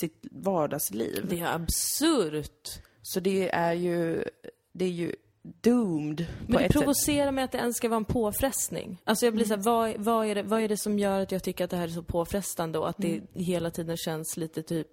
sitt vardagsliv. Det är absurt. Så det är ju, det är ju doomed Men det provocerar sätt. mig att det ens ska vara en påfrestning. Alltså jag blir mm. såhär, vad, vad, är det, vad är det som gör att jag tycker att det här är så påfrestande och att mm. det hela tiden känns lite typ,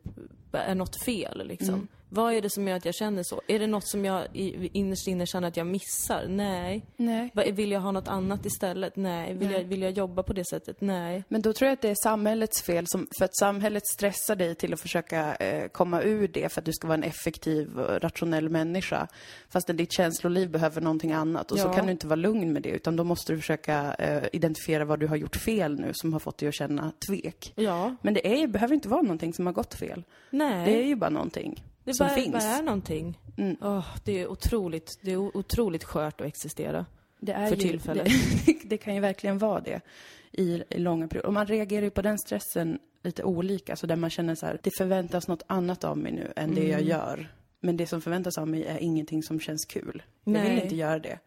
är något fel liksom? Mm. Vad är det som gör att jag känner så? Är det något som jag innerst inne känner att jag missar? Nej. Nej. Vill jag ha något annat istället? Nej. Vill, Nej. Jag, vill jag jobba på det sättet? Nej. Men då tror jag att det är samhällets fel, som, för att samhället stressar dig till att försöka eh, komma ur det för att du ska vara en effektiv och rationell människa. Fast ditt känsloliv behöver någonting annat och ja. så kan du inte vara lugn med det utan då måste du försöka eh, identifiera vad du har gjort fel nu som har fått dig att känna tvek. Ja. Men det är, behöver inte vara någonting som har gått fel. Nej. Det är ju bara någonting. Det som bara, finns. bara är någonting. Mm. Oh, det är otroligt, det är otroligt skört att existera. Det är för ju, tillfället. Det, det, kan ju verkligen vara det i, i långa perioder. Och man reagerar ju på den stressen lite olika. Så där man känner så här, det förväntas något annat av mig nu än det mm. jag gör. Men det som förväntas av mig är ingenting som känns kul. Nej. Jag vill inte göra det.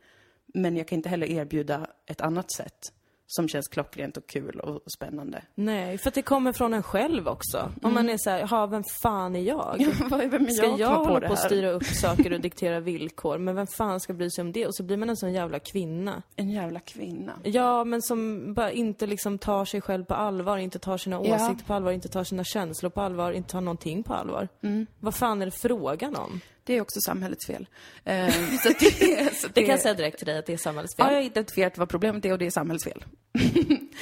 Men jag kan inte heller erbjuda ett annat sätt som känns klockrent och kul och, spännande. Nej, för att det kommer från en själv också. Mm. Om man är så här, ha vem fan är jag? Ja, vem är ska jag, jag hålla på att styra upp saker och diktera villkor? Men vem fan ska bry sig om det? Och så blir man en sån jävla kvinna. En jävla kvinna? Ja, men som bara inte liksom tar sig själv på allvar, inte tar sina ja. åsikter på allvar, inte tar sina känslor på allvar, inte tar någonting på allvar. Mm. Vad fan är det frågan om? Det är också samhällets fel. Eh, så det, så det, det, kan jag säga direkt till dig att det är samhällets fel. Ja, jag har identifierat vad problemet är och det är samhällets fel.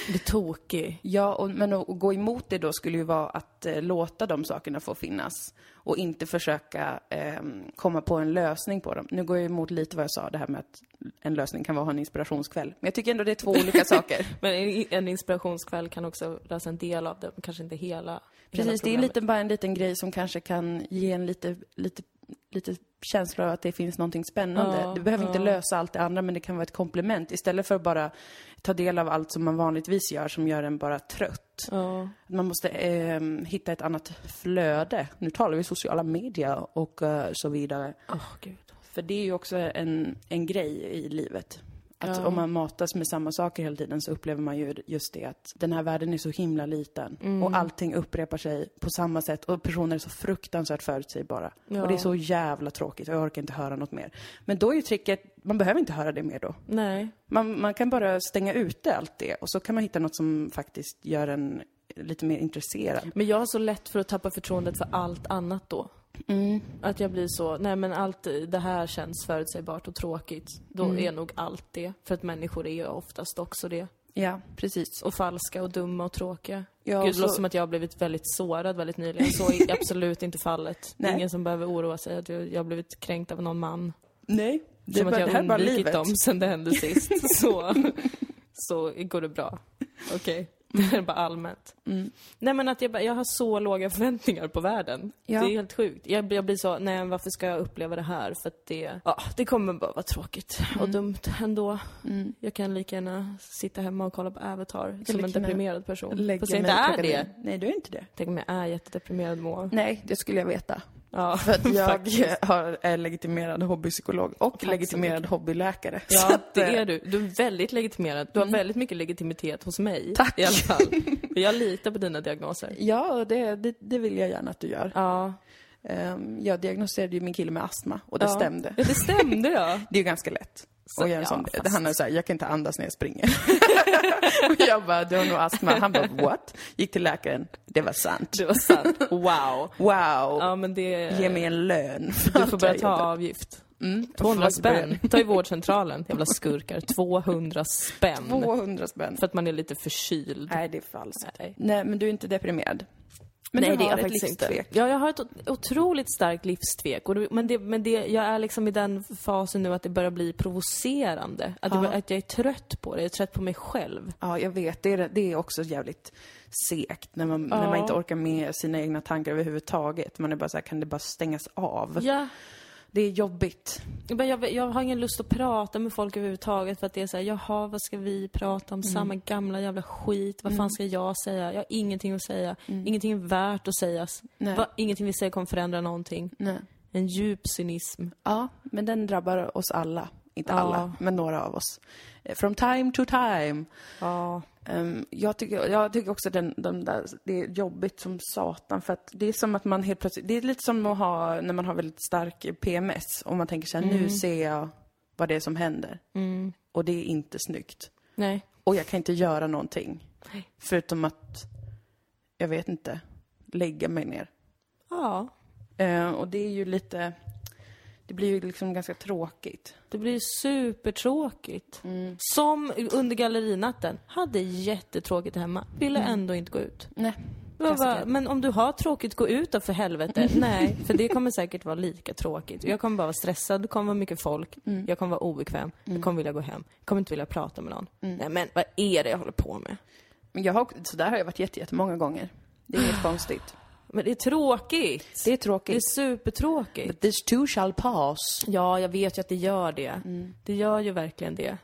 det är tokig. Ja, och, men att, gå emot det då skulle ju vara att eh, låta de sakerna få finnas och inte försöka eh, komma på en lösning på dem. Nu går jag emot lite vad jag sa, det här med att en lösning kan vara en inspirationskväll. Men jag tycker ändå det är två olika saker. men en inspirationskväll kan också lösa en del av det, kanske inte hela. Precis, hela det är lite, bara en liten grej som kanske kan ge en lite, lite lite känsla av att det finns någonting spännande. Ja, det behöver ja. inte lösa allt det andra, men det kan vara ett komplement. Istället för att bara ta del av allt som man vanligtvis gör, som gör en bara trött. Ja. Man måste eh, hitta ett annat flöde. Nu talar vi sociala medier och uh, så vidare. Oh, Gud. För det är ju också en, en grej i livet. Att ja. om man matas med samma saker hela tiden så upplever man ju just det att den här världen är så himla liten. Mm. Och allting upprepar sig på samma sätt och personer är så fruktansvärt förutsägbara. Ja. Och det är så jävla tråkigt och jag orkar inte höra något mer. Men då är ju tricket, man behöver inte höra det mer då. Nej. Man, man kan bara stänga ute allt det och så kan man hitta något som faktiskt gör en lite mer intresserad. Men jag har så lätt för att tappa förtroendet för allt annat då. Mm. Att jag blir så, nej men allt det här känns förutsägbart och tråkigt. Då mm. är nog allt det. För att människor är ju oftast också det. Ja, precis. Och falska och dumma och tråkiga. Ja, Gud, det låter som att jag har blivit väldigt sårad väldigt nyligen. Så är absolut inte fallet. Nej. Ingen som behöver oroa sig att jag har blivit kränkt av någon man. Nej. Det som att jag har undvikit dem sen det hände sist. så, så går det bra. Okej. Okay. Bara allmänt. Mm. Nej men att jag, jag har så låga förväntningar på världen. Ja. Det är helt sjukt. Jag, jag blir så, nej varför ska jag uppleva det här? För att det, ja, det kommer bara vara tråkigt mm. och dumt ändå. Mm. Jag kan lika gärna sitta hemma och kolla på Avatar som en deprimerad person. Fast jag inte är det. Nej, du är inte det. Tänk om jag är jättedeprimerad må. Nej, det skulle jag veta. Ja, för att jag har, är legitimerad hobbypsykolog och legitimerad hobbyläkare. Ja, att, det är du. Du är väldigt legitimerad. Du har mm. väldigt mycket legitimitet hos mig. Tack! I alla fall. Jag litar på dina diagnoser. Ja, det, det, det vill jag gärna att du gör. Ja. Um, jag diagnoserade ju min kille med astma och det ja. stämde. Ja, det stämde ja. det är ju ganska lätt. Så, och göra en sån, fast... Det handlar så här, jag kan inte andas när jag springer. och jag bara, du har nog astma. Han bara, what? Gick till läkaren. Det var sant. Det var sant. Wow. Wow. Ja, men det... Ge mig en lön. Du får börja ta avgift. Mm, 200 spänn. Ta i vårdcentralen, jävla skurkar. 200 spänn. 200 spänn. För att man är lite förkyld. Nej, det är falskt. Nej, Nej men du är inte deprimerad. Men Nej, det är ett livstvek. Inte. Ja, jag har ett otroligt starkt livstvek. Och men det, men det, jag är liksom i den fasen nu att det börjar bli provocerande. Att, ja. det, att jag är trött på det. Jag är trött på mig själv. Ja, jag vet. Det är, det är också jävligt segt när man, ja. när man inte orkar med sina egna tankar överhuvudtaget. Man är bara så här, kan det bara stängas av? Ja. Det är jobbigt. Men jag, jag har ingen lust att prata med folk överhuvudtaget för att det är såhär, jaha, vad ska vi prata om? Mm. Samma gamla jävla skit. Vad mm. fan ska jag säga? Jag har ingenting att säga. Mm. Ingenting är värt att sägas. Va, ingenting vi säger kommer förändra någonting. Nej. En djup cynism. Ja, men den drabbar oss alla. Inte ja. alla, men några av oss. From time to time. Ja. Um, jag, tycker, jag tycker också den, den där, det är jobbigt som satan för att det är som att man helt plötsligt, det är lite som att ha, när man har väldigt stark PMS och man tänker såhär, mm. nu ser jag vad det är som händer. Mm. Och det är inte snyggt. Nej. Och jag kan inte göra någonting. Nej. Förutom att, jag vet inte, lägga mig ner. Ja. Uh, och det är ju lite, det blir ju liksom ganska tråkigt. Det blir supertråkigt. Mm. Som under gallerinatten. Hade jättetråkigt hemma. Ville mm. ändå inte gå ut. Nej. Bara, men om du har tråkigt, gå ut då för helvete. Nej, för det kommer säkert vara lika tråkigt. Jag kommer bara vara stressad, det kommer vara mycket folk, mm. jag kommer vara obekväm, jag mm. kommer vilja gå hem, jag kommer inte vilja prata med någon. Mm. Nej men vad är det jag håller på med? Men jag har, så där har jag varit jättemånga gånger. Det är inget konstigt. Men det är tråkigt. Det är tråkigt. Det är supertråkigt. But this too shall pass. Ja, jag vet ju att det gör det. Mm. Det gör ju verkligen det.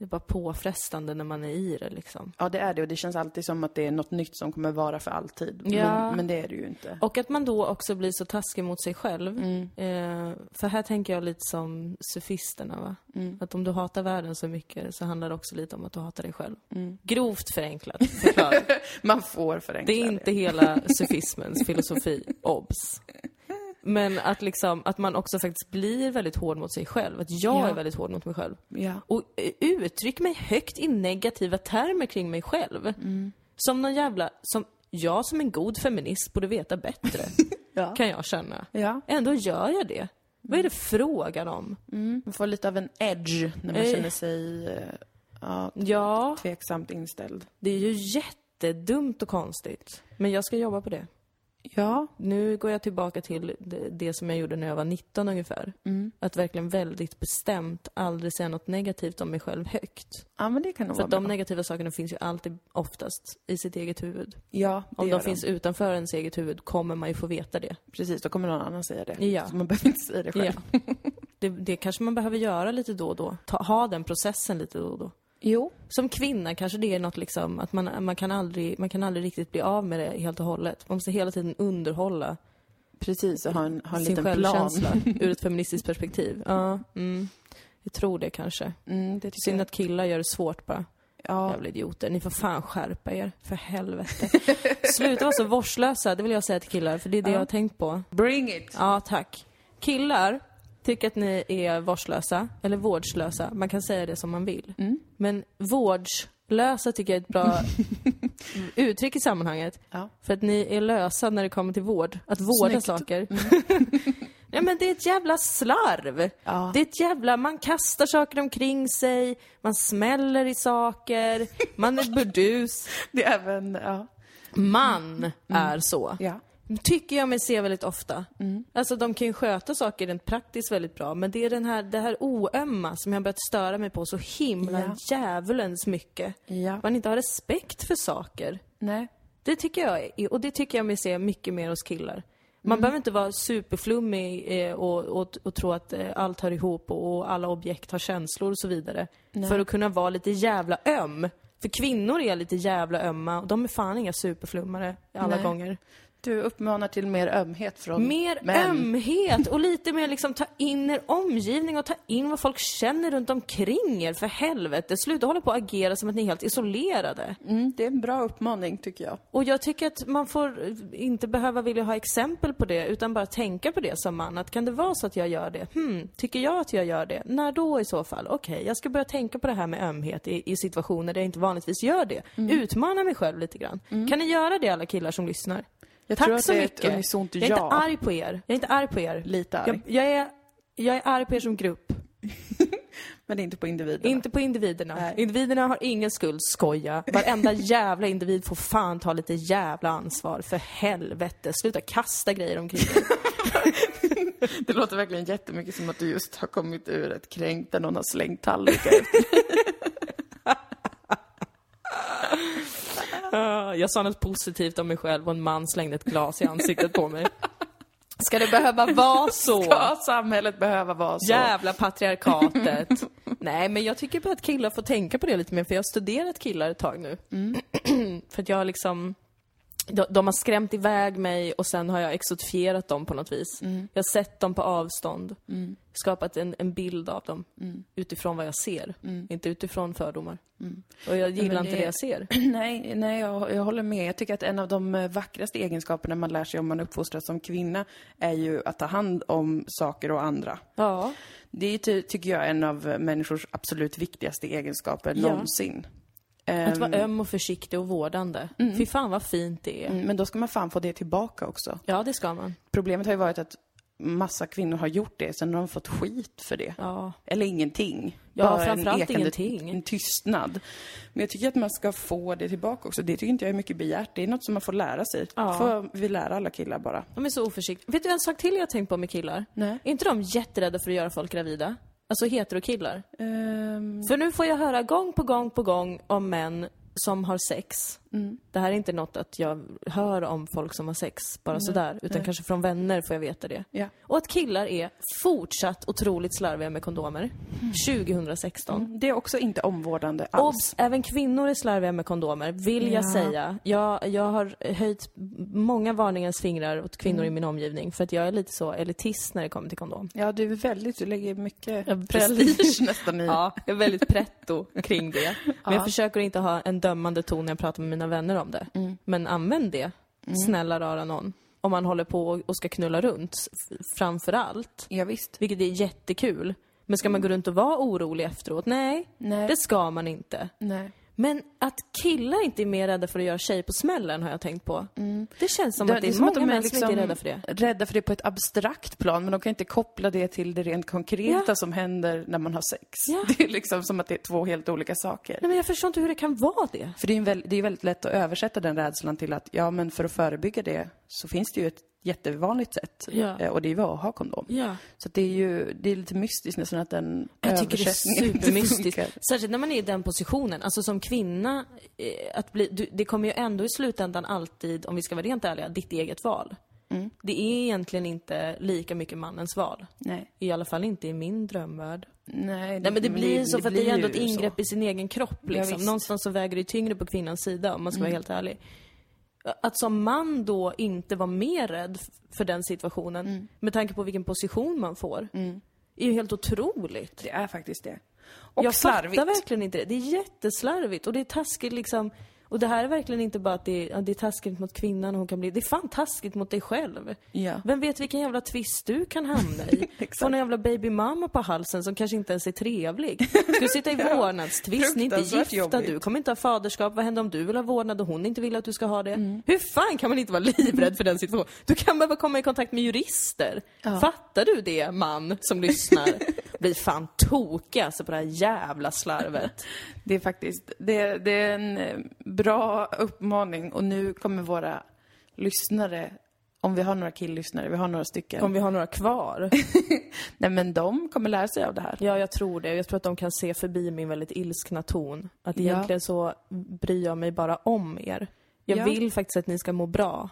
Det är bara påfrestande när man är i det liksom. Ja, det är det och det känns alltid som att det är något nytt som kommer vara för alltid. Ja. Men, men det är det ju inte. Och att man då också blir så taskig mot sig själv. Mm. Eh, för här tänker jag lite som sofisterna va. Mm. Att om du hatar världen så mycket så handlar det också lite om att du hatar dig själv. Mm. Grovt förenklat förklarat. man får förenkla det. är inte hela sofismens filosofi, obs. Men att liksom, att man också faktiskt blir väldigt hård mot sig själv. Att jag ja. är väldigt hård mot mig själv. Ja. Och uttrycker mig högt i negativa termer kring mig själv. Mm. Som någon jävla, som jag som en god feminist borde veta bättre. ja. Kan jag känna. Ändå gör jag det. Vad är det frågan om? Mm. Man får lite av en edge när man eh. känner sig uh, ja, ja, tveksamt inställd. Det är ju jättedumt och konstigt. Men jag ska jobba på det. Ja. Nu går jag tillbaka till det, det, som jag gjorde när jag var 19 ungefär. Mm. Att verkligen väldigt bestämt aldrig säga något negativt om mig själv högt. Ja, men det kan nog För att de negativa sakerna finns ju alltid, oftast, i sitt eget huvud. Ja, Om de, de finns utanför ens eget huvud kommer man ju få veta det. Precis, då kommer någon annan säga det. Ja. Så man behöver inte säga det själv. Ja. Det, det kanske man behöver göra lite då och då. Ta, ha den processen lite då och då. Jo. Som kvinna kanske det är något liksom, att man, man, kan aldrig, man kan aldrig riktigt bli av med det helt och hållet. Man måste hela tiden underhålla Precis, och ha en, ha en sin liten plan. ur ett feministiskt perspektiv. Ja, mm. Jag tror det kanske. Mm, det Synd jag. att killar gör det svårt bara. Ja. Jävla idioter. Ni får fan skärpa er. För helvete. Sluta vara så vårdslösa, det vill jag säga till killar. För det är det ja. jag har tänkt på. Bring it! Ja, tack. Killar, tycker att ni är vårdslösa, eller vårdslösa. Man kan säga det som man vill. Mm. Men vårdslösa tycker jag är ett bra uttryck i sammanhanget. Ja. För att ni är lösa när det kommer till vård. Att vårda Snyggt. saker. Mm. Nej men det är ett jävla slarv. Ja. Det är ett jävla, man kastar saker omkring sig, man smäller i saker, man är burdus. Det är även, ja. Man mm. är så. Ja tycker jag mig se väldigt ofta. Mm. Alltså de kan ju sköta saker rent praktiskt väldigt bra, men det är den här, det här oömma som jag börjat störa mig på så himla ja. djävulens mycket. Ja. Man inte har respekt för saker. Nej. Det tycker jag, är, och det tycker jag mig se mycket mer hos killar. Man mm. behöver inte vara superflummig eh, och, och, och, tro att eh, allt hör ihop och, och, alla objekt har känslor och så vidare. Nej. För att kunna vara lite jävla öm. För kvinnor är lite jävla ömma och de är fan inga superflummare alla Nej. gånger. Du uppmanar till mer ömhet från Mer män. ömhet och lite mer liksom ta in er omgivning och ta in vad folk känner runt omkring er, för helvete. Sluta hålla på och agera som att ni är helt isolerade. Mm, det är en bra uppmaning, tycker jag. Och jag tycker att man får inte behöva vilja ha exempel på det, utan bara tänka på det som man. Att kan det vara så att jag gör det? Hmm, tycker jag att jag gör det? När då i så fall? Okej, jag ska börja tänka på det här med ömhet i, i situationer där jag inte vanligtvis gör det. Utmana mig själv lite grann. Kan ni göra det alla killar som lyssnar? Jag Tack tror att så det är ett mycket. unisont Jag är inte ja. arg på er. Jag är inte arg på er. Lite arg. Jag, jag, är, jag är arg på er som grupp. Men inte på individerna. Inte på individerna. Nej. Individerna har ingen skuld, skoja. Varenda jävla individ får fan ta lite jävla ansvar. För helvete, sluta kasta grejer omkring. Det låter verkligen jättemycket som att du just har kommit ur ett kränk där någon har slängt tallrikar efter. Ah, Jag sa något positivt om mig själv och en man slängde ett glas i ansiktet på mig. Ska det behöva vara så? Ska samhället behöva vara så? Jävla patriarkatet. Nej, men jag tycker bara att killar får tänka på det lite mer, för jag har studerat killar ett tag nu. för att jag har liksom... De, de har skrämt iväg mig och sen har jag exotifierat dem på något vis. Jag har sett dem på avstånd. Skapat en, en bild av dem. Utifrån vad jag ser. Inte utifrån fördomar. Och jag gillar men inte det- det jag ser. Nej, nej jag, jag håller med. Jag tycker att en av de eh, vackraste egenskaperna man lär sig om man uppfostras som kvinna är ju att ta hand om saker och andra. Ja. Det är, ty, tycker jag, en av människors absolut viktigaste egenskaper Ja. någonsin. Att vara Ehm, öm och försiktig och vårdande. Fy fan vad fint det är. mm, Men då ska man fan få det tillbaka också. Ja, det ska man. Problemet har ju varit att massa kvinnor har gjort det, sen har de fått skit för det. Ja. Eller ingenting. Ja, Bara framförallt ekande- ingenting. En tystnad. Men jag tycker att man ska få det tillbaka också. Det tycker inte jag är mycket begärt. Det är något som man får lära sig. Ja. Får vi lära alla killar bara. De är så oförsiktiga. Vet du en sak till jag har tänkt på med killar? Nej. Är inte de jätterädda för att göra folk gravida? Alltså heterokillar. Ehm, För nu får jag höra gång på gång på gång om män som har sex. Mm. Det här är inte något att jag hör om folk som har sex bara sådär, utan kanske från vänner får jag veta det. ja. Och att killar är fortsatt otroligt slarviga med kondomer. 2016. Det är också inte omvårdande alls. Obs! Även kvinnor är slarviga med kondomer, vill jag Ja. säga. Jag, jag har höjt många varningens fingrar åt kvinnor Mm. i min omgivning, för att jag är lite så elitist när det kommer till kondom. Ja, du är väldigt, du lägger mycket prestige nästan i. Ja, jag är väldigt pretto kring det. Men jag försöker inte ha en dömande ton när jag pratar med mina vänner om det. Mm. Men använd det, snälla rara någon. Om man håller på och ska knulla runt, framför allt. Ja, visst. Vilket är jättekul. Men ska man gå runt och vara orolig efteråt? Nej, Nej. det ska man inte. Nej. Men att killar inte är mer rädda för att göra tjej på smällen har jag tänkt på. Det känns som att det är, som många att de män som inte är rädda för det. rädda för det på ett abstrakt plan, men de kan inte koppla det till det rent konkreta Ja. som händer när man har sex. Ja. Det är liksom som att det är två helt olika saker. Nej men jag förstår inte hur det kan vara det. För det är, det är väldigt lätt att översätta den rädslan till att, ja men för att förebygga det så finns det ju ett jättevanligt sätt. Ja. Eh, Och det är ju att ha kondom. Ja. Så det är ju, det är lite mystiskt nästan att den Jag tycker det är supermystiskt. Särskilt när man är i den positionen. Alltså som kvinna, eh, att bli, du, det kommer ju ändå i slutändan alltid, om vi ska vara rent ärliga, ditt eget val. Mm. Det är egentligen inte lika mycket mannens val. Nej. I alla fall inte i min drömvärld. Nej, Nej men det blir så, för att det är ändå ett blir ingrepp så. i sin egen kropp Ja, liksom. Mm. Någonstans så väger det tyngre på kvinnans sida om man ska vara helt ärlig. Att som man då inte vara mer rädd för den situationen, Mm. med tanke på vilken position man får, är ju helt otroligt. Det är faktiskt det. Och jag slarvigt. fattar verkligen inte det. Det är jätteslarvigt och det är taskigt liksom. Och det här är verkligen inte bara att det är, ja, det är taskigt mot kvinnan och hon kan bli... Det är fan taskigt mot dig själv. Ja. Vem vet vilken jävla twist du kan hamna i? Få en jävla babymamma på halsen som kanske inte ens är trevlig. Ska du sitta i vårdnadstvist, ni är inte gifta, jobbigt. du kommer inte ha faderskap. Vad händer om du vill ha vårdnad och hon inte vill att du ska ha det? Mm. Hur fan kan man inte vara livrädd för den situationen? Du kan behöva komma i kontakt med jurister. Fattar du det, man som lyssnar? Blir fan tokig alltså på det här jävla slarvet. Det är faktiskt, det, det är en eh, bra uppmaning och nu kommer våra lyssnare, om vi har några killlyssnare, vi har några stycken. Om vi har några kvar. Nej men de kommer lära sig av det här. Ja, jag tror det. Jag tror att de kan se förbi min väldigt ilskna ton. Att Ja. egentligen så bryr jag mig bara om er. Jag Ja. vill faktiskt att ni ska må bra.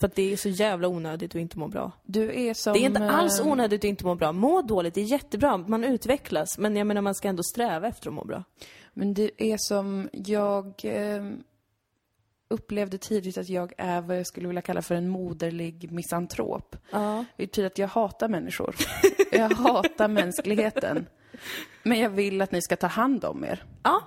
För att det är så jävla onödigt att inte må bra. Du är som... Det är inte alls eh, onödigt att inte må bra. Må dåligt, det är jättebra. Man utvecklas. Men jag menar, man ska ändå sträva efter att må bra. Men du är som, jag... Eh, upplevde tidigt att jag är vad jag skulle vilja kalla för en moderlig misantrop. Ja. Det betyder att jag hatar människor. jag hatar mänskligheten. Men jag vill att ni ska ta hand om er. Ja.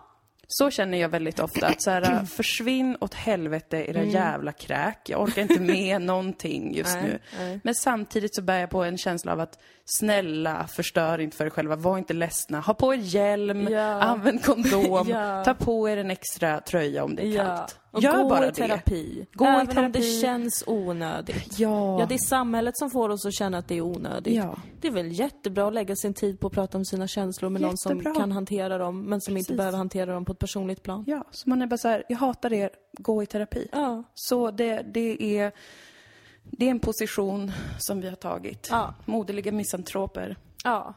Så känner jag väldigt ofta. Att så här, försvinn åt helvete era mm. jävla kräk. Jag orkar inte med någonting just nej, nu. Nej. Men samtidigt så bär jag på en känsla av att snälla, förstör inte för er själva. Var inte ledsna. Ha på er hjälm, ja. använd kondom, ja. ta på er en extra tröja om det är ja. kallt. Och Gör gå bara i terapi. Det. Gå Även i terapi. om det känns onödigt. Ja. ja, det är samhället som får oss att känna att det är onödigt. Ja. Det är väl jättebra att lägga sin tid på att prata om sina känslor med jättebra. någon som kan hantera dem, men som Precis. inte behöver hantera dem på ett personligt plan. Ja, så man är bara så här, jag hatar er, gå i terapi. Ja. Så det, det är det är en position som vi har tagit. Ja. Moderliga misantroper. Ja.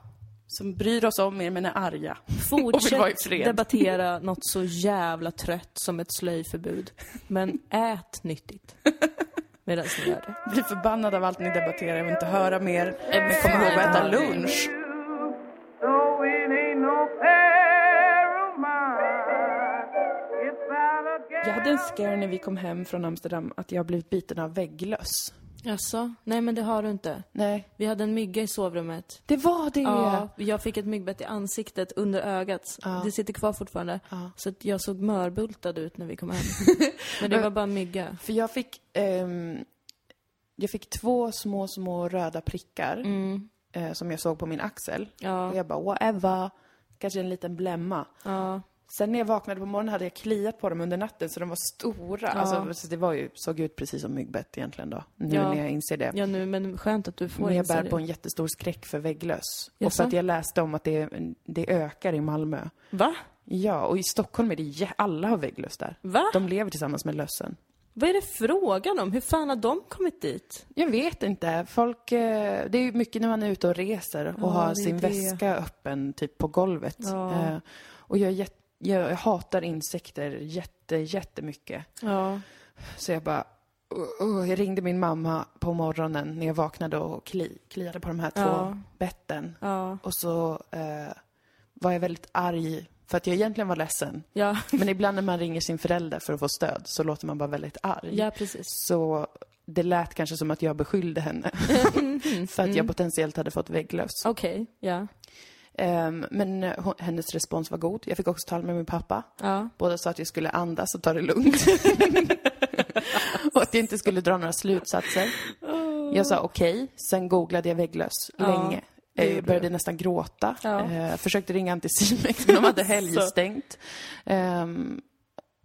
Som bryr oss om er men är arga. Fortsätt debattera något så jävla trött som ett slöjförbud. Men ät nyttigt. Medan ni gör det. Blir förbannad av allt ni debatterar. Jag vill inte höra mer. Men kom ihåg att äta lunch. Jag hade en scare när vi kom hem från Amsterdam att jag blivit biten av vägglöss. Jaså? Nej men det har du inte. Nej. Vi hade en mygga i sovrummet. Det var det? Ja, jag fick ett myggbett i ansiktet under ögat. Ja. Det sitter kvar fortfarande. Ja. Så jag såg mörbultad ut när vi kom hem. men det var bara en mygga. För jag fick, um, jag fick två små, små röda prickar. Mm. Uh, som jag såg på min axel. Ja. Och jag bara, whatever. Kanske en liten blämma. Ja. Sen när jag vaknade på morgonen hade jag kliat på dem under natten så de var stora. Ja. Alltså, det var ju, såg ut precis som myggbett egentligen då. Nu ja. när jag inser det. Ja, nu, men skönt att du får Men jag bär på en jättestor skräck för vägglöss. Och för att jag läste om att det, det ökar i Malmö. Va? Ja, och i Stockholm är det, alla har vägglöss där. Va? De lever tillsammans med lössen. Vad är det frågan om? Hur fan har de kommit dit? Jag vet inte. Folk, eh, det är ju mycket när man är ute och reser och ja, har sin det. väska öppen typ på golvet. Ja. Eh, och jag är jätte jag, jag hatar insekter jätte, jättemycket. Ja. Så jag bara, uh, uh, jag ringde min mamma på morgonen när jag vaknade och kli, kliade på de här två ja. betten. Ja. Och så uh, var jag väldigt arg för att jag egentligen var ledsen. Ja. Men ibland när man ringer sin förälder för att få stöd så låter man bara väldigt arg. Ja, precis. Så det lät kanske som att jag beskyllde henne. Mm, mm, för att jag mm. potentiellt hade fått vägglöss. Okej, okay, ja. Um, men hon, hennes respons var god. Jag fick också tala med min pappa. Ja. Båda sa att jag skulle andas och ta det lugnt. och att jag inte skulle dra några slutsatser. Oh. Jag sa okej. Okay. Sen googlade jag vägglöss ja. länge. Jag började nästan gråta. Ja. Uh, försökte ringa Anticimex, men de hade helgstängt. Um,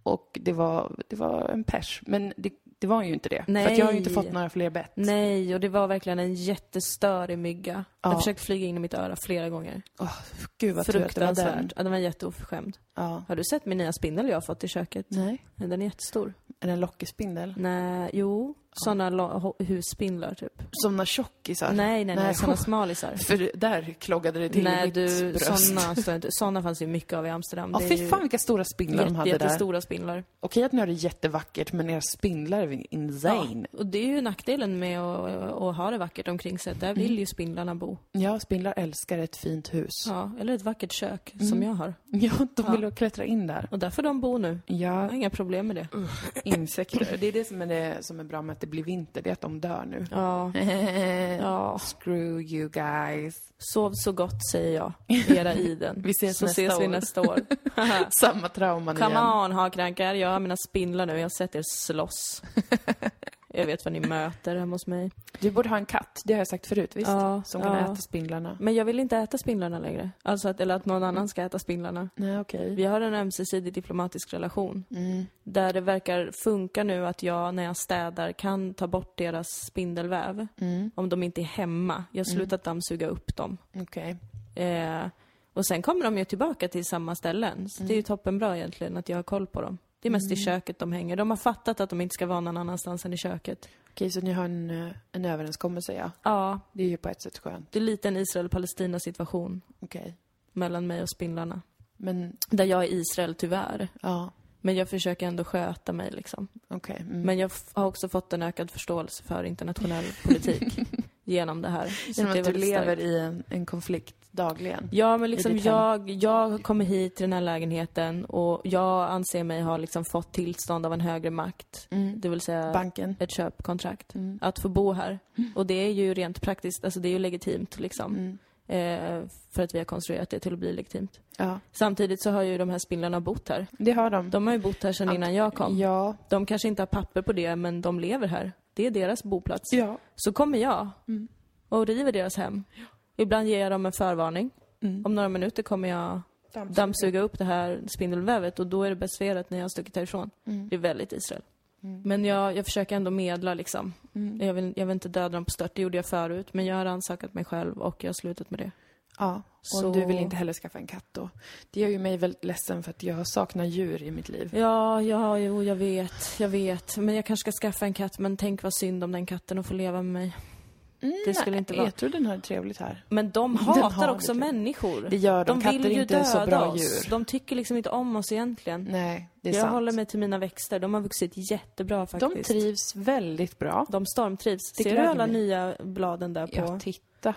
och det var, det var en pers. Men det, det var ju inte det. Nej. För jag har ju inte fått några fler bett. Nej, och det var verkligen en jättestörig mygga. Ja. Den försökte flyga in i mitt öra flera gånger. Oh, gud vad tur att det var den. Ja, den var jätteoförskämd. Ja. Har du sett min nya spindel jag har fått i köket? Nej. Den är jättestor. Är det en lockig spindel? Nej, jo. Sådana husspindlar typ. Sådana tjockisar? Nej, nej, nej. nej sådana smalisar. För där kloggade det till Nej, du, sådana, sådana fanns ju mycket av i Amsterdam. Ja, fy fan vilka stora spindlar de hade där. Jättestora spindlar. Okej att ni har det jättevackert, men era spindlar är insane. Ja, och det är ju nackdelen med att, att ha det vackert omkring sig. Där vill ju spindlarna bo. Ja, spindlar älskar ett fint hus. Ja, eller ett vackert kök, mm. som jag har. Ja, de vill ja. klättra in där. Och där får de bo nu. Ja. Jag har inga problem med det. Uh, insekter. Det är det som är, det som är bra med att det blir vinter, det är att de dör nu. Ja. ja. Screw you guys. Sov så gott, säger jag. Era iden. vi ses så nästa ses år. vi nästa år. Samma trauman Come igen. Come on, hakrankar. Jag har mina spindlar nu. Jag har sett er slåss. Jag vet vad ni möter hemma hos mig. Du borde ha en katt, det har jag sagt förut, visst? Ja, Som kan ja. äta spindlarna. Men jag vill inte äta spindlarna längre. Alltså att, eller att någon annan ska äta spindlarna. Nej, okej. Okay. Vi har en ömsesidig diplomatisk relation. Mm. Där det verkar funka nu att jag, när jag städar, kan ta bort deras spindelväv. Mm. Om de inte är hemma. Jag har mm. slutat mm. dammsuga upp dem. Okej. Okay. Eh, och sen kommer de ju tillbaka till samma ställen. Så det är ju mm. toppenbra egentligen att jag har koll på dem. Det är mest i köket de hänger. De har fattat att de inte ska vara någon annanstans än i köket. Okej, så ni har en, eh, en överenskommelse, ja? Ja. Det är ju på ett sätt skönt. Det är lite en Israel-Palestina-situation. Okej. Mellan mig och spindlarna. Men... Där jag är Israel, tyvärr. Ja. Men jag försöker ändå sköta mig liksom. Okej. Mm. Men jag har också fått en ökad förståelse för internationell politik. genom det här. Genom att du lever starkt. i en, en konflikt dagligen? Ja, men liksom jag, jag kommer hit till den här lägenheten och jag anser mig ha liksom fått tillstånd av en högre makt. Mm. Det vill säga Banken. ett köpkontrakt. Mm. Att få bo här. Mm. Och det är ju rent praktiskt, alltså det är ju legitimt liksom. Mm. Eh, för att vi har konstruerat det till att bli legitimt. Ja. Samtidigt så har ju de här spindlarna bott här. Det har de. De har ju bott här sedan Ant innan jag kom. Ja. De kanske inte har papper på det, men de lever här. Det är deras boplats. Ja. Så kommer jag mm. och river deras hem. Ja. Ibland ger jag dem en förvarning. Mm. Om några minuter kommer jag dammsuga, dammsuga upp det här spindelvävet och då är det besvärat när jag har stuckit härifrån. Mm. Det är väldigt Israel. Mm. Men jag, jag försöker ändå medla liksom. Mm. Jag, vill, jag vill inte döda dem på stört, det gjorde jag förut. Men jag har rannsakat mig själv och jag har slutat med det. Ja, och så... du vill inte heller skaffa en katt då? Det gör ju mig väldigt ledsen för att jag saknar djur i mitt liv. Ja, ja, jo, jag vet, jag vet. Men jag kanske ska skaffa en katt, men tänk vad synd om den katten och få leva med mig. Mm, det skulle inte vara... Jag tror den har det trevligt här. Men de hatar också människor. Det gör de. de Katter vill ju inte döda så bra oss. djur. De tycker liksom inte om oss egentligen. Nej, det är jag sant. håller mig till mina växter. De har vuxit jättebra faktiskt. De trivs väldigt bra. De stormtrivs. Det Ser du alla nya bladen där på? Ja, titta.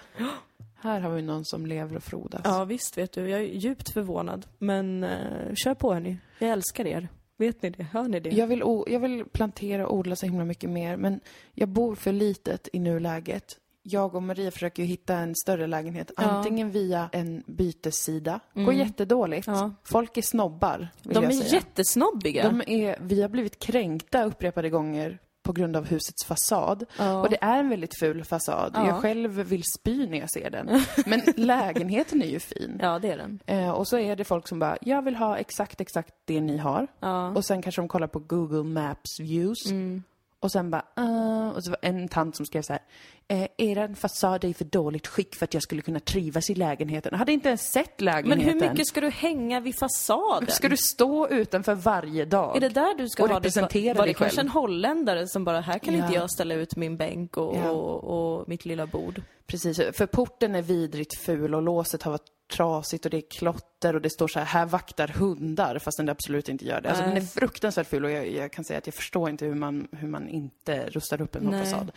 Här har vi någon som lever och frodas. Ja, visst vet du. Jag är djupt förvånad. Men uh, kör på hörni. Jag älskar er. Vet ni det? Hör ni det? Jag vill, jag vill plantera och odla så himla mycket mer, men jag bor för litet i nuläget jag och Maria försöker ju hitta en större lägenhet, ja. antingen via en bytessida. Mm. Går jättedåligt. Ja. Folk är snobbar, vill De är säga. jättesnobbiga. De är, vi har blivit kränkta upprepade gånger på grund av husets fasad. Ja. Och det är en väldigt ful fasad. Ja. Jag själv vill spy när jag ser den. Men lägenheten är ju fin. Ja, det är den. Eh, och så är det folk som bara, jag vill ha exakt, exakt det ni har. Ja. Och sen kanske de kollar på Google Maps views. Mm. Och sen bara, uh, och så var en tant som skrev så här, eh, er fasad är i för dåligt skick för att jag skulle kunna trivas i lägenheten. Jag hade inte ens sett lägenheten. Men hur mycket ska du hänga vid fasaden? Ska du stå utanför varje dag? Är det där du ska och ha representera det? Var det kanske en holländare som bara, här kan ja. inte jag ställa ut min bänk och, ja. och, och mitt lilla bord? Precis, för porten är vidrigt ful och låset har varit trasigt och det är klotter och det står så här, här vaktar hundar, fast den absolut inte gör det. Alltså den är fruktansvärt ful och jag, jag, kan säga att jag förstår inte hur man, hur man inte rustar upp en sån fasad.